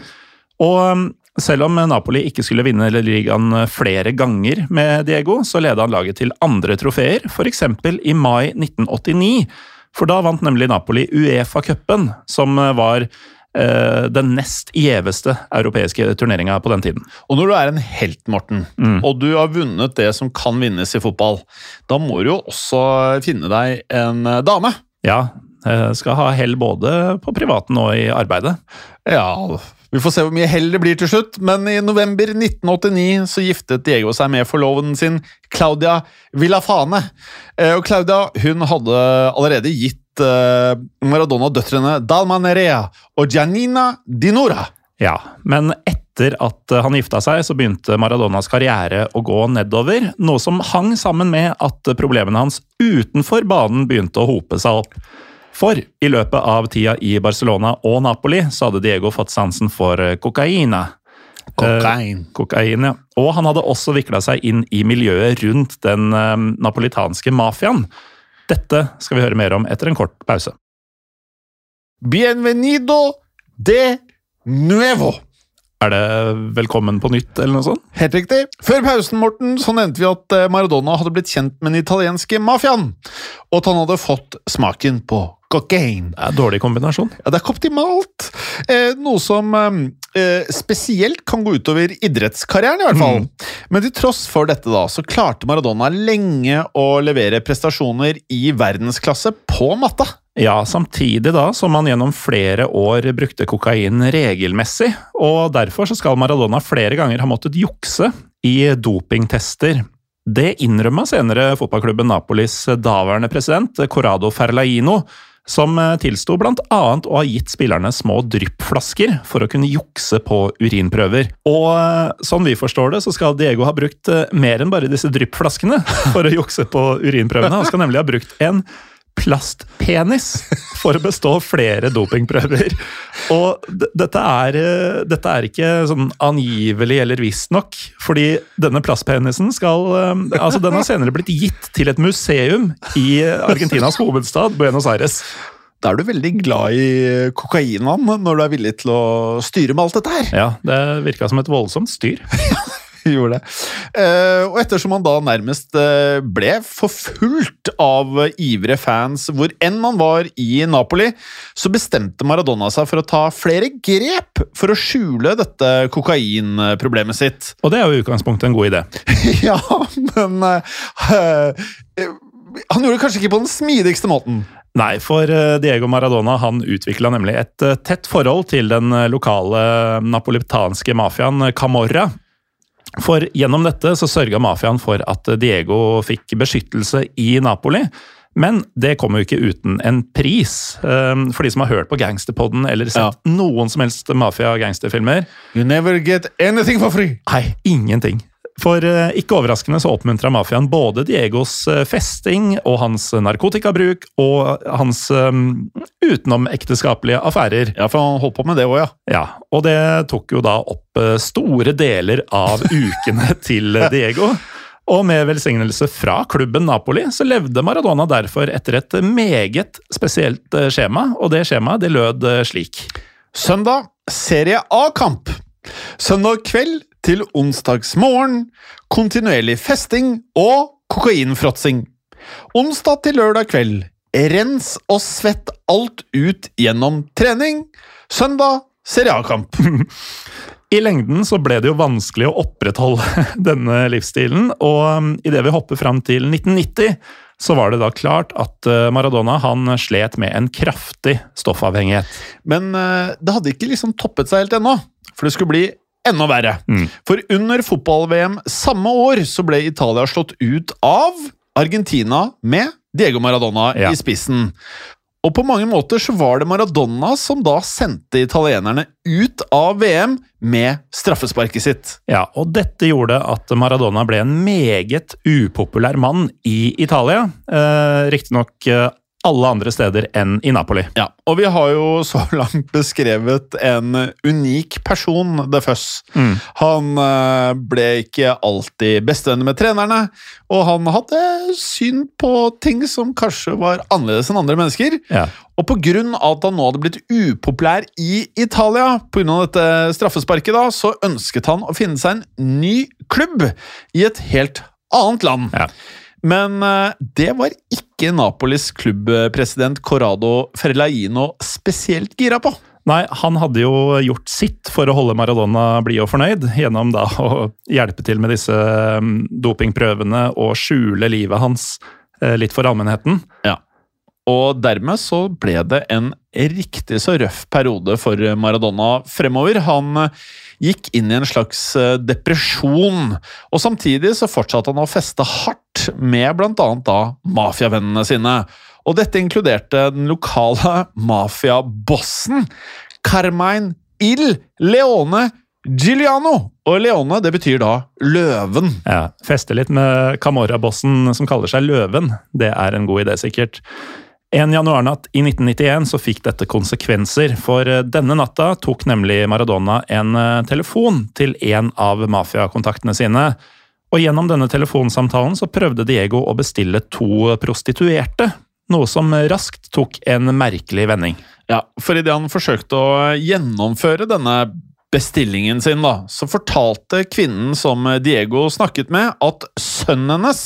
Speaker 1: Og um, selv om Napoli ikke skulle vinne ligaen flere ganger med Diego, så leda han laget til andre trofeer, f.eks. i mai 1989. For da vant nemlig Napoli Uefa-cupen, som var eh, den nest gjeveste europeiske turneringa på den tiden.
Speaker 2: Og når du er en helt, Morten, og du har vunnet det som kan vinnes i fotball, da må du jo også finne deg en eh, dame.
Speaker 1: Ja, eh, skal ha hell både på privaten og i arbeidet.
Speaker 2: Ja, vi får se hvor mye hell det blir til slutt, men i november 1989 så giftet Diego seg med forloveden sin, Claudia Villafane. Eh, Og Claudia hun hadde allerede gitt eh, Maradona-døtrene Dalma Nerea og Giannina Dinora.
Speaker 1: Ja, men etter at han gifta seg, så begynte Maradonas karriere å gå nedover, noe som hang sammen med at problemene hans utenfor banen begynte å hope seg opp. For i løpet av tida i Barcelona og Napoli så hadde Diego fått sansen for kokaina.
Speaker 2: Kokain.
Speaker 1: Eh, kokain, ja. Og han hadde også vikla seg inn i miljøet rundt den eh, napolitanske mafiaen. Dette skal vi høre mer om etter en kort pause.
Speaker 2: Bienvenido de nuevo.
Speaker 1: Er det velkommen på nytt, eller noe sånt?
Speaker 2: Helt riktig. Før pausen Morten, så nevnte vi at eh, Maradona hadde blitt kjent med den italienske mafiaen, og at han hadde fått smaken på kokain.
Speaker 1: Det er dårlig kombinasjon.
Speaker 2: Ja, det er optimalt. Eh, noe som eh, spesielt kan gå utover idrettskarrieren, i hvert fall. Men til tross for dette da, så klarte Maradona lenge å levere prestasjoner i verdensklasse på matta.
Speaker 1: Ja, samtidig da som han gjennom flere år brukte kokain regelmessig, og derfor så skal Maradona flere ganger ha måttet jukse i dopingtester. Det innrømma senere fotballklubben Napolis daværende president, Corrado Ferlaino, som tilsto blant annet å ha gitt spillerne små dryppflasker for å kunne jukse på urinprøver. Og sånn vi forstår det, så skal Diego ha brukt mer enn bare disse dryppflaskene for å jukse på urinprøvene. Han skal nemlig ha brukt en plastpenis for å bestå flere dopingprøver. Og dette er, dette er ikke sånn angivelig eller visstnok, fordi denne plastpenisen skal Altså, den har senere blitt gitt til et museum i Argentinas hovedstad, Buenos Aires.
Speaker 2: Da er du veldig glad i kokainvann når du er villig til å styre med alt dette her.
Speaker 1: Ja, det virka som et voldsomt styr.
Speaker 2: gjorde det. Eh, og ettersom han da nærmest eh, ble forfulgt av ivrige fans hvor enn man var i Napoli, så bestemte Maradona seg for å ta flere grep for å skjule dette kokainproblemet sitt.
Speaker 1: Og det er jo i utgangspunktet en god idé.
Speaker 2: ja, men eh, Han gjorde det kanskje ikke på den smidigste måten.
Speaker 1: Nei, for Diego Maradona han utvikla nemlig et tett forhold til den lokale napolitanske mafiaen Camorra. For gjennom dette så sørga mafiaen for at Diego fikk beskyttelse i Napoli. Men det kommer jo ikke uten en pris. For de som har hørt på Gangsterpodden eller sett
Speaker 2: Ja.
Speaker 1: noen som helst mafia-gangsterfilmer.
Speaker 2: You never get anything for free!
Speaker 1: Nei, ingenting. For eh, ikke overraskende så oppmuntra mafiaen både Diegos eh, festing og hans narkotikabruk og hans um, utenomekteskapelige affærer.
Speaker 2: Ja, for han holdt på med det òg, ja.
Speaker 1: Ja, og det tok jo da opp eh, store deler av ukene til eh, Diego. Og med velsignelse fra klubben Napoli så levde Maradona derfor etter et meget spesielt eh, skjema, og det skjemaet det lød eh, slik.
Speaker 2: Søndag Serie A-kamp. Søndag kveld til onsdagsmorgen. Kontinuerlig festing og kokainfråtsing. Onsdag til lørdag kveld. Rens og svett alt ut gjennom trening. Søndag Serie A-kamp.
Speaker 1: I lengden så ble det jo vanskelig å opprettholde denne livsstilen, og um, idet vi hopper fram til 1990, så var det da klart at uh, Maradona han slet med en kraftig stoffavhengighet.
Speaker 2: Men eh, det hadde ikke liksom toppet seg helt ennå. for det skulle bli enda verre. For under fotball-VM samme år så ble Italia slått ut av Argentina med Diego Maradona
Speaker 1: Ja.
Speaker 2: i spissen. Og på mange måter så var det Maradona som da sendte italienerne ut av VM med straffesparket sitt.
Speaker 1: Ja, og dette gjorde at Maradona ble en meget upopulær mann i Italia. Eh, Riktignok eh, alle andre steder enn i Napoli.
Speaker 2: Ja, og vi har jo så langt beskrevet en unik person, De Mm. Han eh, ble ikke alltid bestevenner med trenerne, og han hadde syn på ting som kanskje var annerledes enn andre mennesker.
Speaker 1: Ja.
Speaker 2: Og av at han nå hadde blitt upopulær i Italia, på grunn av dette straffesparket, da, så ønsket han å finne seg en ny klubb i et helt annet land.
Speaker 1: Ja.
Speaker 2: Men eh, det var ikke Napolis klubbpresident Corrado Ferlaino spesielt gira på.
Speaker 1: Nei, han hadde jo gjort sitt for å holde Maradona blid og fornøyd, gjennom da å hjelpe til med disse mm, dopingprøvene og skjule livet hans eh, litt for allmennheten.
Speaker 2: Ja. Og dermed så ble det en riktig så røff periode for Maradona fremover. Han eh, gikk inn i en slags eh, depresjon, og samtidig så fortsatte han å feste hardt med annet da mafiavennene sine. Og dette inkluderte den lokale mafiabossen Carmine Il Leone Giuliano. Og Leone, det betyr da løven.
Speaker 1: Ja, Feste litt med Camorra-bossen som kaller seg Løven. Det er en god idé, sikkert. En januarnatt i 1991 så fikk dette konsekvenser, for eh, denne natta tok nemlig Maradona en eh, telefon til en av mafiakontaktene sine. Og gjennom denne telefonsamtalen så prøvde Diego å bestille to prostituerte, noe som raskt tok en merkelig vending.
Speaker 2: Ja, for idet han forsøkte å gjennomføre denne bestillingen sin, da, så fortalte kvinnen som Diego snakket med, at sønnen hennes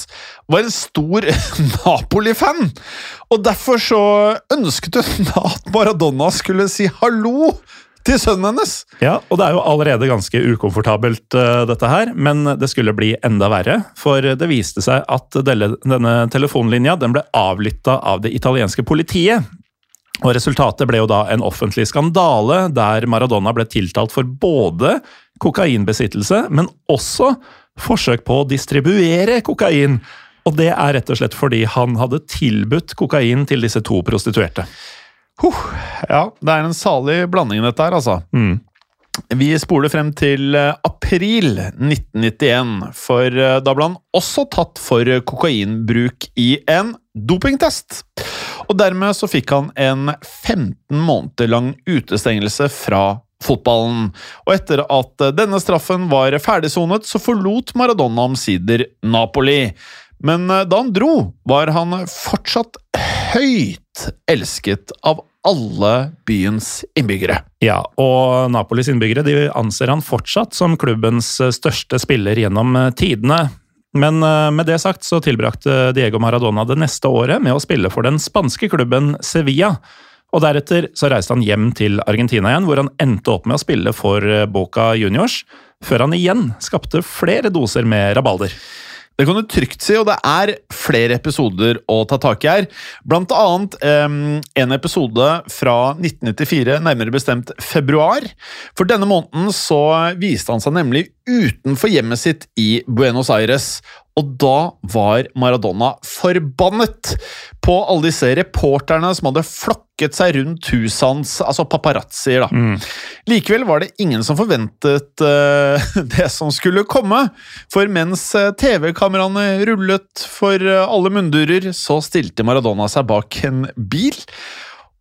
Speaker 2: var en stor Napoli-fan. Og derfor så ønsket hun at Maradona skulle si hallo til sønnen hennes.
Speaker 1: Ja, og det er jo allerede ganske ukomfortabelt, uh, dette her, men det skulle bli enda verre. For det viste seg at denne telefonlinja den ble avlytta av det italienske politiet. Og Resultatet ble jo da en offentlig skandale, der Maradona ble tiltalt for både kokainbesittelse, men også forsøk på å distribuere kokain. Og det er rett og slett fordi han hadde tilbudt kokain til disse to prostituerte.
Speaker 2: Huh, ja, det er en salig blanding dette her, altså. Vi spoler frem til eh, april 1991, for eh, da ble han også tatt for kokainbruk i en dopingtest. Og dermed så fikk han en 15 måneder lang utestengelse fra fotballen. Og etter at eh, denne straffen var ferdigsonet, så forlot Maradona omsider Napoli. Men da han dro, var han fortsatt høyt elsket av alle byens innbyggere.
Speaker 1: Ja, og Napolis innbyggere de anser han fortsatt som klubbens eh, største spiller gjennom eh, tidene. Men eh, med det sagt så tilbrakte Diego Maradona det neste året med å spille for den spanske klubben Sevilla. Og deretter så reiste han hjem til Argentina igjen, hvor han endte opp med å spille for Boca Juniors, før han igjen skapte flere doser med rabalder.
Speaker 2: Det kan du trygt si, og det er flere episoder å ta tak i her. Blant annet um, en episode fra 1994, nærmere bestemt februar. For denne måneden så viste han seg nemlig utenfor hjemmet sitt i Buenos Aires. Og da var Maradona forbannet på alle disse reporterne som hadde flokket seg rundt huset hans, altså paparazzier, da. Likevel var det ingen som forventet uh, det som skulle komme. For mens eh, TV-kameraene rullet for eh, alle munndurer, så stilte Maradona seg bak en bil.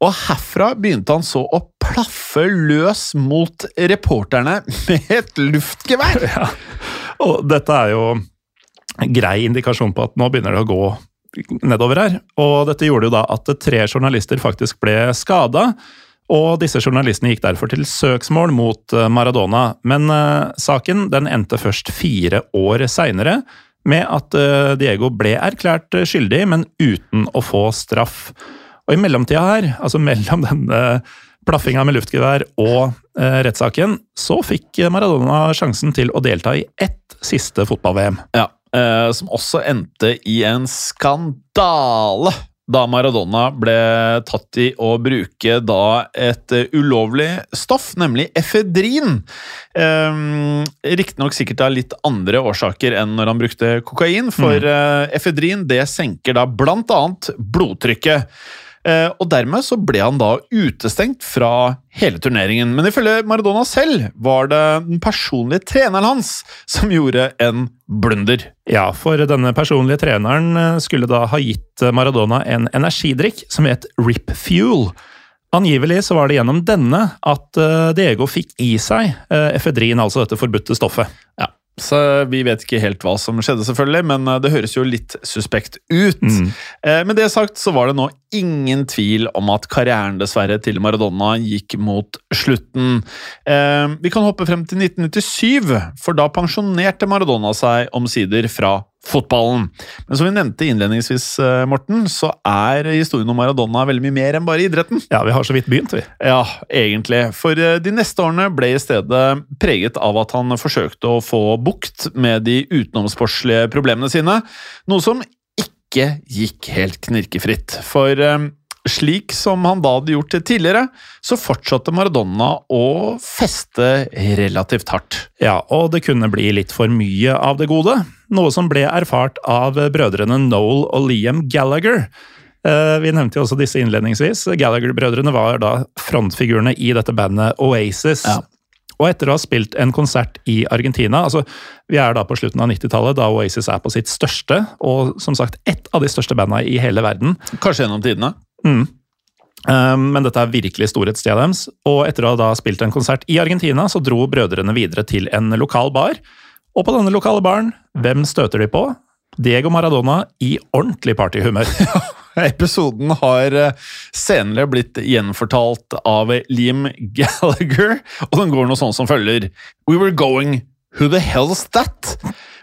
Speaker 2: Og herfra begynte han så å plaffe løs mot reporterne med et luftgevær.
Speaker 1: Og dette er jo grei indikasjon på at nå begynner det å gå nedover her. Og dette gjorde jo da at tre journalister faktisk ble skada. Og disse journalistene gikk derfor til søksmål mot eh, Maradona. Men uh, saken den endte først fire år seinere, med at uh, Diego ble erklært skyldig, men uten å få straff. Og i mellomtida her, altså mellom denne plaffinga med luftgevær og eh, rettssaken, så fikk Maradona sjansen til å delta i ett siste fotball-VM.
Speaker 2: Ja, som også endte i en skandale. da Maradona ble tatt i å bruke da et eh, ulovlig stoff, nemlig efedrin. Um, Riktignok sikkert av litt andre årsaker enn når han brukte kokain, for mm. efedrin det senker da blant annet blodtrykket. Eh, og dermed så ble han da utestengt fra hele turneringen. Men ifølge Maradona selv var det den personlige treneren hans som gjorde en blunder.
Speaker 1: Ja, for denne personlige treneren eh, skulle da ha gitt Maradona en energidrikk som het Rip Fuel. Angivelig så var det gjennom denne at eh, Diego fikk i seg efedrin, altså dette forbudte stoffet.
Speaker 2: Ja, så vi vet ikke helt hva som skjedde, selvfølgelig, men eh, det høres jo litt suspekt ut. Mm. Eh, med det sagt så var det nå ingen tvil om at karrieren dessverre til Maradona gikk mot slutten. Eh, vi kan hoppe frem til 1997, for da pensjonerte Maradona seg omsider fra fotballen. Men som vi nevnte innledningsvis, eh, Morten, så er historien om Maradona veldig mye mer enn bare idretten.
Speaker 1: Ja, vi har så vidt begynt, vi.
Speaker 2: Ja, egentlig. For eh, de neste årene ble i stedet preget av at han forsøkte å få bukt med de utenomsportslige problemene sine, noe som ikke gikk helt knirkefritt. For eh, slik som han da hadde gjort tidligere, så fortsatte Maradona å feste relativt hardt.
Speaker 1: Ja, og det kunne bli litt for mye av det gode, noe som ble erfart av brødrene Noel og Liam Gallagher. Eh, vi nevnte jo også disse innledningsvis. Gallagher-brødrene var da frontfigurene i dette bandet Oasis. Ja. Og etter å ha spilt en konsert i Argentina altså Vi er da på slutten av 90-tallet, da Oasis er på sitt største, og som sagt ett av de største bandene i hele verden.
Speaker 2: Kanskje gjennom tidene?
Speaker 1: Mm. Um, men dette er virkelig storhetstida deres. Og etter å ha da spilt en konsert i Argentina, så dro brødrene videre til en lokal bar. Og på denne lokale baren, hvem støter de på? Diego Maradona i ordentlig partyhumør.
Speaker 2: Episoden har eh, senere blitt gjenfortalt av Liam Gallagher, og den går noe sånn som følger. We were going Who the hell's that?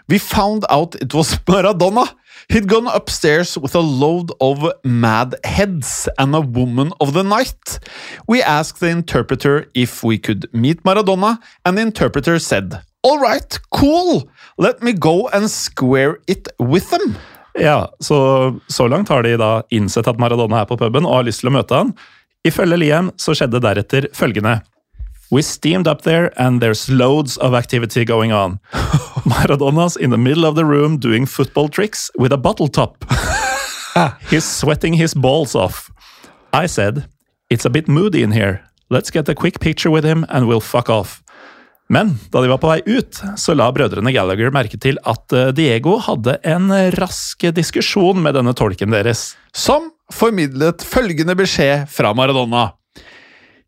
Speaker 2: We found out it was Maradona. He'd gone upstairs with a load of mad heads and a woman of the night. We asked the interpreter if we could meet Maradona, and the interpreter said, All right, cool, let me go and square it with them.
Speaker 1: Ja, så, så langt har de da innsett at Maradona er på puben og har lyst til å møte han. Ifølge Liam så skjedde deretter følgende. We steamed up there, and there's loads of activity going on. Maradona's in the middle of the room doing football tricks with a bottle top. He's sweating his balls off. I said, It's a bit moody in here. Let's get a quick picture with him, and we'll fuck off. Men da de var på vei ut, så la brødrene Gallagher merke til at eh, Diego hadde en rask diskusjon med denne tolken deres.
Speaker 2: Som formidlet følgende beskjed fra Maradona.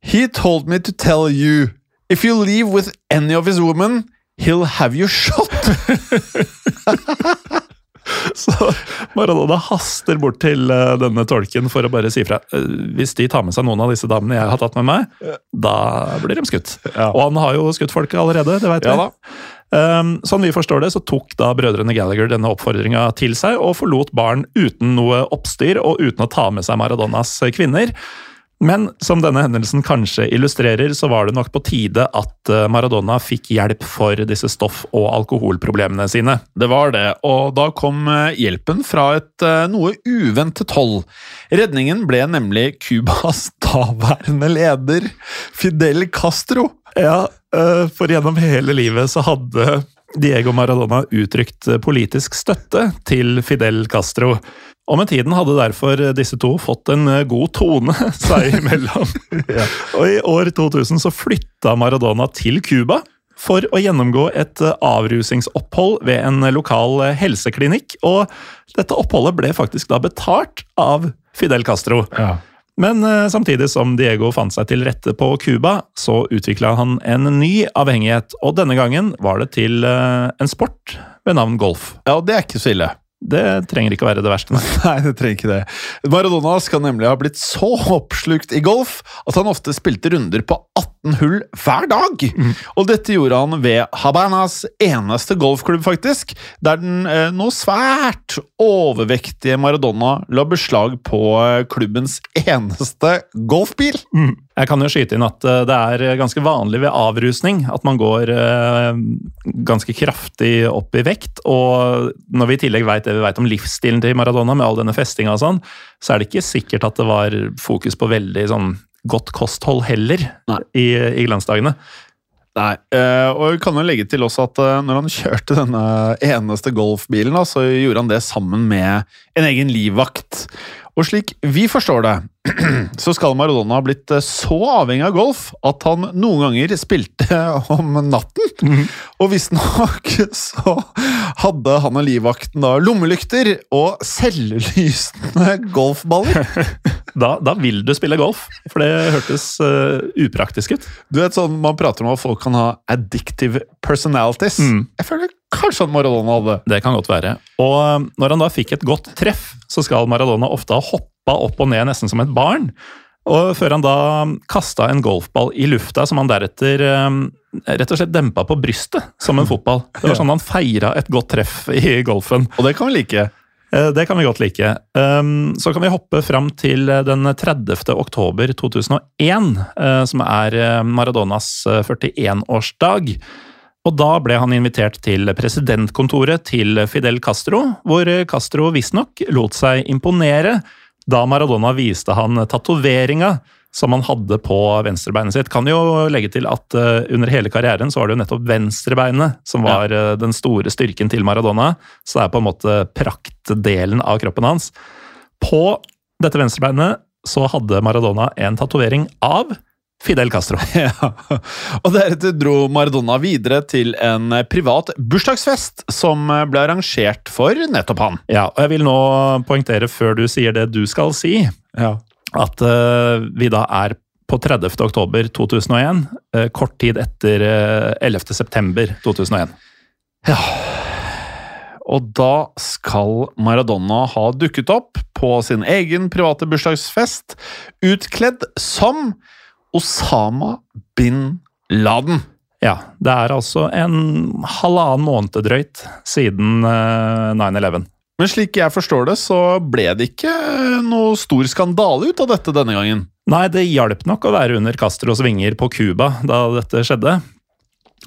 Speaker 2: He told me to tell you if you leave with any of his women, he'll have you shot.
Speaker 1: Så Maradona haster bort til uh, denne tolken for å bare si fra. Uh, hvis de tar med seg noen av disse damene jeg har tatt med meg, da blir de skutt. Ja. Og han har jo skutt folk allerede, det veit vi. Um, sånn vi forstår det, så tok da brødrene Gallagher denne oppfordringa til seg og forlot baren uten noe oppstyr og uten å ta med seg Maradonas kvinner. Men som denne hendelsen kanskje illustrerer, så var det nok på tide at eh, Maradona fikk hjelp for disse stoff- og alkoholproblemene sine.
Speaker 2: Det var det, og da kom eh, hjelpen fra et eh, noe uventet hold. Redningen ble nemlig Cubas daværende leder, Fidel Castro.
Speaker 1: Ja, for gjennom hele livet så hadde Diego Maradona uttrykt politisk støtte til Fidel Castro. Og med tiden hadde derfor disse to fått en eh, god tone seg imellom. ja. Og i år 2000 så flytta Maradona til Cuba for å gjennomgå et eh, avrusingsopphold ved en lokal eh, helseklinikk. Og dette oppholdet ble faktisk da betalt av Fidel Castro. Ja. Men samtidig som Diego fant seg til rette på Cuba, så utvikla han en ny avhengighet. Og denne gangen var det til en sport ved navn golf.
Speaker 2: Ja, det er ikke så ille.
Speaker 1: Det trenger ikke å være det verste.
Speaker 2: Nei, det trenger ikke det. Maradona skal nemlig ha blitt så oppslukt i golf at han ofte spilte runder på 18 18 hull hver dag. Og dette gjorde han ved Habanas eneste golfklubb, faktisk, der den eh, nå svært overvektige Maradona la beslag på eh, klubbens eneste golfbil.
Speaker 1: Jeg kan jo skyte inn at eh, det er ganske vanlig ved avrusning at man går eh, ganske kraftig opp i vekt. Og når vi i tillegg vet det vi vet om livsstilen til Maradona, med all denne festinga og sånn, så er det ikke sikkert at det var fokus på veldig sånn godt kosthold heller i, i glansdagene.
Speaker 2: Nei, eh, og vi kan jo legge til også at eh, når han kjørte denne eneste golfbilen, da, så gjorde han det sammen med en egen livvakt. Og slik vi forstår det, så skal Maradona ha blitt eh, så avhengig av golf at han noen ganger spilte om natten. Og visstnok så hadde han og livvakten da lommelykter og selvlysende golfballer.
Speaker 1: Da, da vil du spille golf, for det hørtes uh, upraktisk ut.
Speaker 2: Du vet sånn, Man prater om at folk kan ha addictive personalities. Jeg føler kanskje at Maradona hadde
Speaker 1: Det kan godt være. Og eh, når han da fikk et godt treff, så skal Maradona ofte ha hoppa opp og ned nesten som et barn. Og før han da kasta en golfball i lufta som han deretter eh, rett og slett dempa på brystet som en fotball. Det var sånn han feira et godt treff i golfen.
Speaker 2: Og det kan vi like.
Speaker 1: Eh, Det kan vi godt like. Um, Så kan vi hoppe fram til eh, den 30. oktober 2001, eh, som er Maradonas eh, 41-årsdag. Og da ble han invitert til presidentkontoret til Fidel Castro, hvor Castro visstnok lot seg imponere da Maradona viste han tatoveringa som han hadde på venstrebeinet sitt. Kan jo legge til at uh, under hele karrieren så var det jo nettopp venstrebeinet som var uh, den store styrken til Maradona. Så det er på en måte praktdelen av kroppen hans. På dette venstrebeinet så hadde Maradona en tatovering av Fidel Castro.
Speaker 2: Ja. Og deretter dro Maradona videre til en privat bursdagsfest som ble arrangert for nettopp han.
Speaker 1: Ja, og jeg vil nå poengtere før du sier det du skal si, at uh, vi da er på 30. oktober 2001, uh, kort tid etter uh, 11. september 2001.
Speaker 2: Ja Og da skal Maradona ha dukket opp på sin egen private bursdagsfest, utkledd som Osama bin Laden.
Speaker 1: Ja, det er altså en halvannen måned drøyt siden eh, 9-11.
Speaker 2: Men slik jeg forstår det, så ble det ikke noe stor skandale ut av dette denne gangen.
Speaker 1: Nei, det hjalp nok å være under Castros vinger på Cuba da dette skjedde.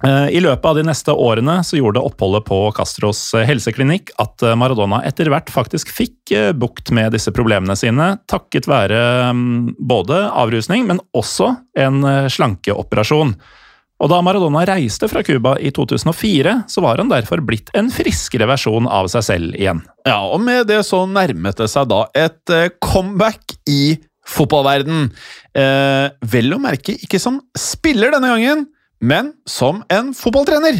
Speaker 1: Eh, I løpet av de neste årene så gjorde oppholdet på Castros eh, helseklinikk at eh, Maradona etter hvert faktisk fikk bukt med disse problemene sine, takket være mm, både avrusning, men også en slankeoperasjon. Og da Maradona reiste fra Cuba i 2004, så var han derfor blitt en friskere versjon av seg selv igjen.
Speaker 2: Ja, og med det så nærmet det seg da et comeback i fotballverden. Eh, vel å merke ikke som spiller denne gangen, men som en fotballtrener.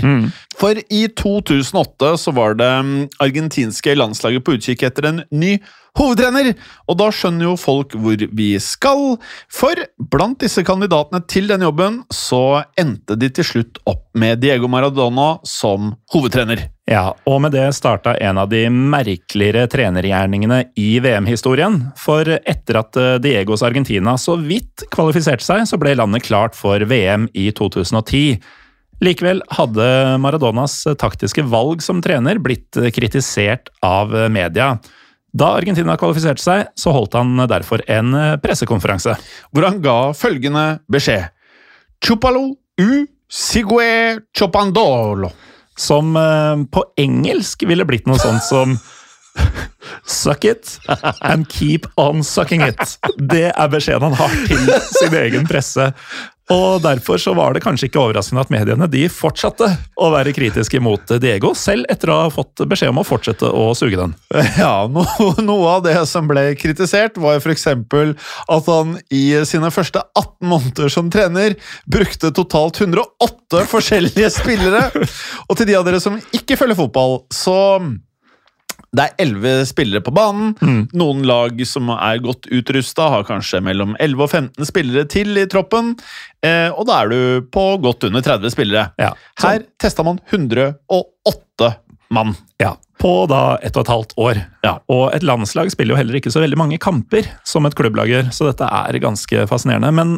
Speaker 2: For i 2008 så var det mm, argentinske landslaget på utkikk etter en ny hovedtrener, og da skjønner jo folk hvor vi skal. For blant disse kandidatene til denne jobben så endte de til slutt opp med Diego Maradona som hovedtrener.
Speaker 1: Ja, og med det starta en av de merkeligere trenergjerningene i VM-historien. For etter at eh, Diegos Argentina så vidt kvalifiserte seg, så ble landet klart for VM i 2010. Likevel hadde Maradonas taktiske valg som trener blitt kritisert av media. Da Argentina kvalifiserte seg, så holdt han derfor en pressekonferanse.
Speaker 2: hvor han ga følgende beskjed. Chupalo u sigue chopandolo.
Speaker 1: Som eh, på engelsk ville blitt noe sånt som Suck it and keep on sucking it. Det er beskjeden han har til sin egen presse. Og Derfor så var det kanskje ikke overraskende at mediene de fortsatte å være kritiske mot Diego, selv etter å ha fått beskjed om å fortsette å suge den.
Speaker 2: Ja, no, Noe av det som ble kritisert, var f.eks. at han i sine første 18 måneder som trener brukte totalt 108 forskjellige spillere. Og til de av dere som ikke følger fotball, så det er elleve spillere på banen. Noen lag som er godt utrusta, har kanskje mellom 11 og 15 spillere til i troppen. Eh, og da er du på godt under 30 spillere.
Speaker 1: Ja,
Speaker 2: Her testa man 108 mann.
Speaker 1: Ja, På da ett og et halvt år.
Speaker 2: Ja.
Speaker 1: Og et landslag spiller jo heller ikke så veldig mange kamper som et klubblag gjør, så dette er ganske fascinerende. Men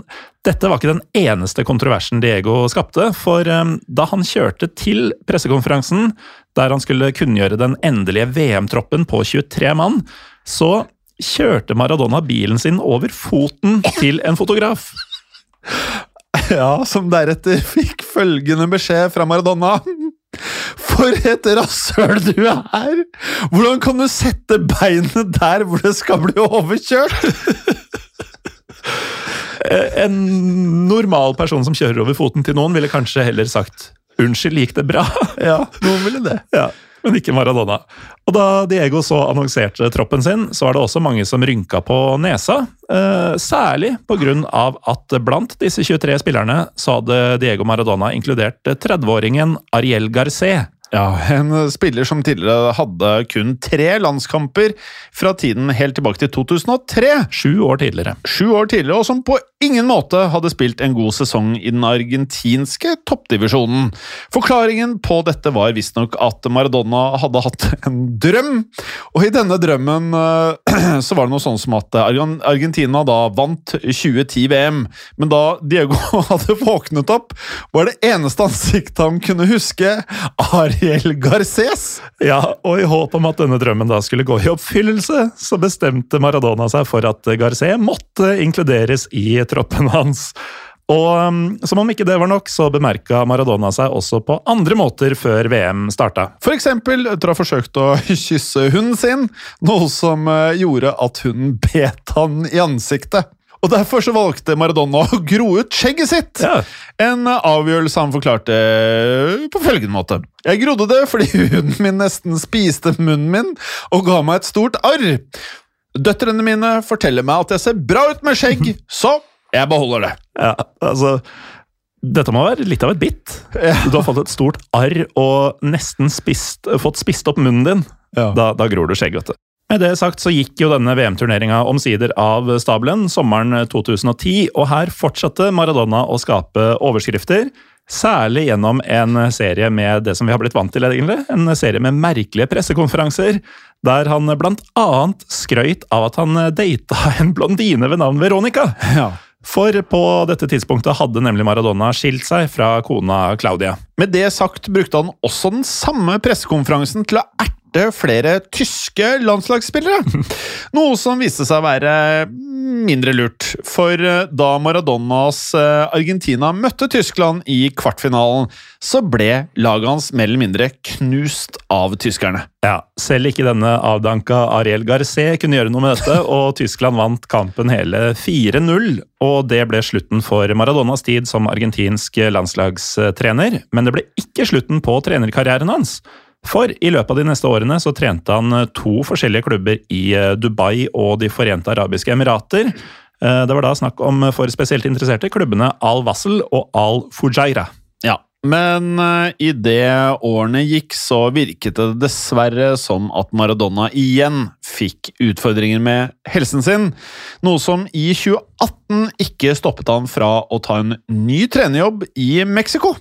Speaker 1: dette var ikke den eneste kontroversen Diego skapte, for um, da han kjørte til pressekonferansen der han skulle kunngjøre den endelige VM-troppen på 23 mann, så kjørte Maradona bilen sin over foten til en fotograf.
Speaker 2: Ja, som deretter fikk følgende beskjed fra Maradona. For et rasshøl du er! Hvordan kan du sette beinet der hvor det skal bli overkjørt?
Speaker 1: En normal person som kjører over foten til noen, ville kanskje heller sagt 'unnskyld, gikk det bra'?
Speaker 2: Ja, noen ville det.
Speaker 1: Ja, Men ikke Maradona. Og da Diego så annonserte troppen sin, så var det også mange som rynka på nesa. Eh, særlig pga. at blant disse 23 spillerne så hadde Diego Maradona inkludert 30-åringen Ariel Garcé.
Speaker 2: Ja, En spiller som tidligere hadde kun tre landskamper fra tiden helt tilbake til 2003.
Speaker 1: Sju år tidligere.
Speaker 2: Sju år tidligere, og som på ingen måte hadde spilt en god sesong i den argentinske toppdivisjonen. Forklaringen på dette var visstnok at Maradona hadde hatt en drøm, og i denne drømmen eh, så var det noe sånn som at Argentina da vant 2010-VM, men da Diego hadde våknet opp, var det eneste ansiktet han kunne huske Ariel Garces.
Speaker 1: Ja, og i håp om at denne drømmen da skulle gå i oppfyllelse, så bestemte Maradona seg for at Garcé måtte inkluderes i troppen hans. Og um, som om ikke det var nok, så bemerka Maradona seg også på andre måter før VM starta.
Speaker 2: Eksempel etter å ha forsøkt å kysse hunden sin, noe som eh, gjorde at hunden bet han i ansiktet. Og Derfor så valgte Maradona å gro ut skjegget sitt.
Speaker 1: Ja.
Speaker 2: En eh, avgjørelse han forklarte på følgende måte. Jeg grodde det fordi huden min nesten spiste munnen min og ga meg et stort arr. Døtrene mine forteller meg at jeg ser bra ut med skjegg, så jeg beholder det.
Speaker 1: Ja, altså Dette må være litt av et bitt. Du har fått et stort arr og nesten spist, fått spist opp munnen din.
Speaker 2: Ja.
Speaker 1: Da, da gror du skjegg, vet du. Med det sagt så gikk jo denne VM-turneringa omsider av stabelen sommeren 2010, og her fortsatte Maradona å skape overskrifter. Særlig gjennom en serie med det som vi har blitt vant til, egentlig. En serie med merkelige pressekonferanser, der han blant annet skrøyt av at han data en blondine ved navn Veronica.
Speaker 2: Ja.
Speaker 1: For på dette tidspunktet hadde nemlig Maradona skilt seg fra kona Claudia.
Speaker 2: Med det sagt brukte han også den samme pressekonferansen til å erte flere tyske landslagsspillere. Noe som viste seg å være mindre lurt, for eh, da Maradonas eh, Argentina møtte Tyskland i kvartfinalen, så ble laget hans mer eller mindre knust av tyskerne.
Speaker 1: Ja, Selv ikke denne avdanka Ariel Garcé kunne gjøre noe med dette, og Tyskland vant kampen hele 4-0. Og det ble slutten for Maradonas tid som argentinsk landslagstrener. Men det ble ikke slutten på trenerkarrieren hans. For i løpet av de neste årene så trente han to forskjellige klubber i eh, Dubai og De forente arabiske emirater. Eh, Det var da snakk om for spesielt interesserte klubbene Al Wassel og Al Fujaira.
Speaker 2: Ja, men uh, idet årene gikk, så virket det dessverre som at Maradona igjen fikk utfordringer med helsen sin, noe som i 2018 ikke stoppet han fra å ta en ny trenerjobb i Mexico.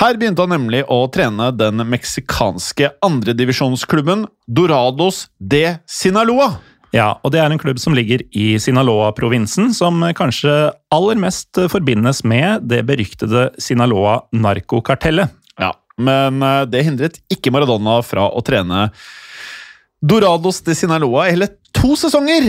Speaker 2: Her begynte han nemlig å trene den meksikanske andredivisjonsklubben Dorados de Sinaloa.
Speaker 1: Ja, og det er en klubb som ligger i Sinaloa-provinsen, som kanskje aller mest forbindes med det beryktede Sinaloa-narkokartellet.
Speaker 2: Ja, men eh, det hindret ikke Maradona fra å trene Dorados de Sinaloa i hele to sesonger.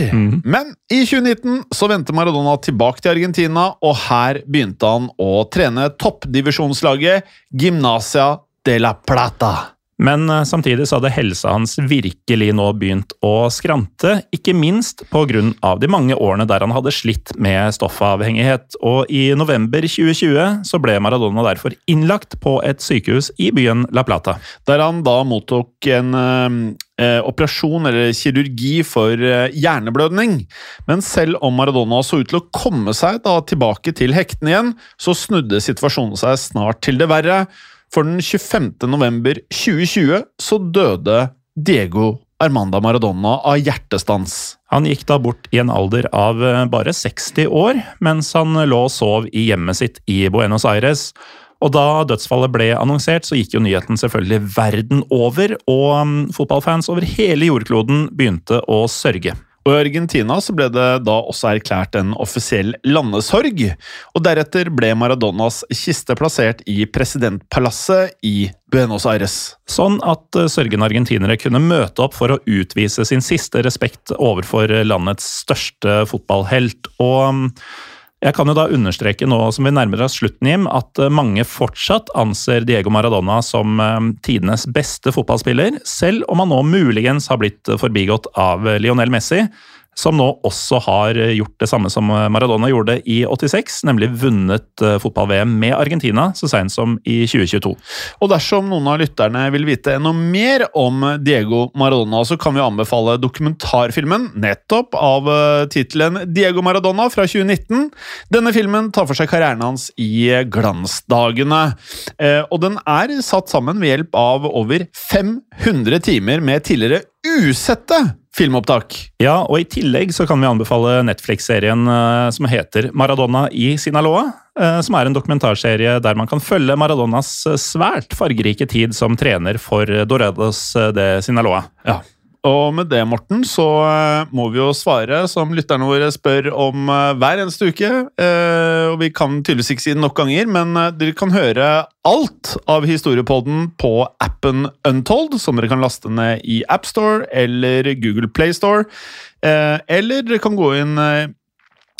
Speaker 2: Men i 2019 så vendte Maradona tilbake til Argentina, og her begynte han å trene toppdivisjonslaget Gimnasia de la Plata.
Speaker 1: Men eh, samtidig så hadde helsa hans virkelig nå begynt å skrante, ikke minst pga. de mange årene der han hadde slitt med stoffavhengighet. Og i november 2020 så ble Maradona derfor innlagt på et sykehus i byen La Plata.
Speaker 2: Der han da mottok en eh, operasjon eller kirurgi for eh, hjerneblødning. Men selv om Maradona så ut til å komme seg da tilbake til hektene igjen, så snudde situasjonen seg snart til det verre. For den 25. november 2020 så døde Diego Armanda Maradona av hjertestans.
Speaker 1: Han gikk da bort i en alder av eh, bare 60 år, mens han lå og sov i hjemmet sitt i Buenos Aires. Og da dødsfallet ble annonsert, så gikk jo nyheten selvfølgelig verden over, og um, fotballfans over hele jordkloden begynte å sørge.
Speaker 2: Og I Argentina så ble det da også erklært en offisiell landesorg. og Deretter ble Maradonas kiste plassert i presidentpalasset i Buenos Aires.
Speaker 1: Sånn at eh, sørgende argentinere kunne møte opp for å utvise sin siste respekt overfor landets største fotballhelt. Og um, jeg kan jo da understreke nå som vi nærmer oss slutten, Jim, at eh, mange fortsatt anser Diego Maradona som eh, tidenes beste fotballspiller, selv om han nå muligens har blitt forbigått av Lionel Messi som nå også har gjort det samme som Maradona gjorde i 86, nemlig vunnet eh, fotball-VM med Argentina så seint som i 2022.
Speaker 2: Og dersom noen av lytterne vil vite enda mer om Diego Maradona, så kan vi anbefale dokumentarfilmen nettopp av eh, tittelen Diego Maradona fra 2019. Denne filmen tar for seg karrieren hans i glansdagene, eh, og den er satt sammen ved hjelp av over 500 timer med tidligere usette filmopptak.
Speaker 1: Ja, og i tillegg så kan vi anbefale Netflix-serien uh, som heter Maradona i Sinaloa. Uh, som er en dokumentarserie der man kan følge Maradonas uh, svært fargerike tid som trener for Dorados de Sinaloa.
Speaker 2: Ja. Og med det, Morten, så uh, må vi jo svare som lytterne våre spør om uh, hver eneste uke. Uh, og vi kan tydeligvis ikke si det nok ganger, men dere kan høre alt av Historiepodden på appen Untold, som dere kan laste ned i AppStore eller Google Playstore. eller dere kan gå inn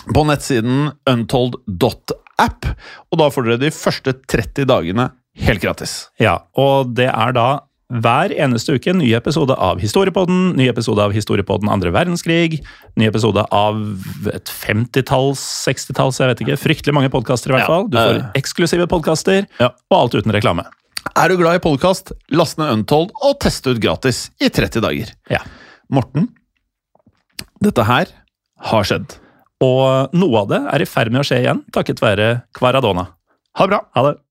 Speaker 2: på nettsiden untold.app, og da får dere de første 30 dagene helt gratis.
Speaker 1: Ja, og det er da hver eneste uke en ny episode av Historiepodden, ny episode av Historiepodden andre verdenskrig, ny episode av et 50-talls, 60-talls, jeg vet ikke. Fryktelig mange podkaster, i hvert fall. Du får eksklusive podkaster, og alt uten reklame.
Speaker 2: Er du glad i podkast, last ned Untold og test ut gratis i 30 dager.
Speaker 1: Ja.
Speaker 2: Morten, dette her har skjedd.
Speaker 1: Og noe av det er i ferd med å skje igjen, takket være Kvaradona.
Speaker 2: Ha det bra.
Speaker 1: Ha det.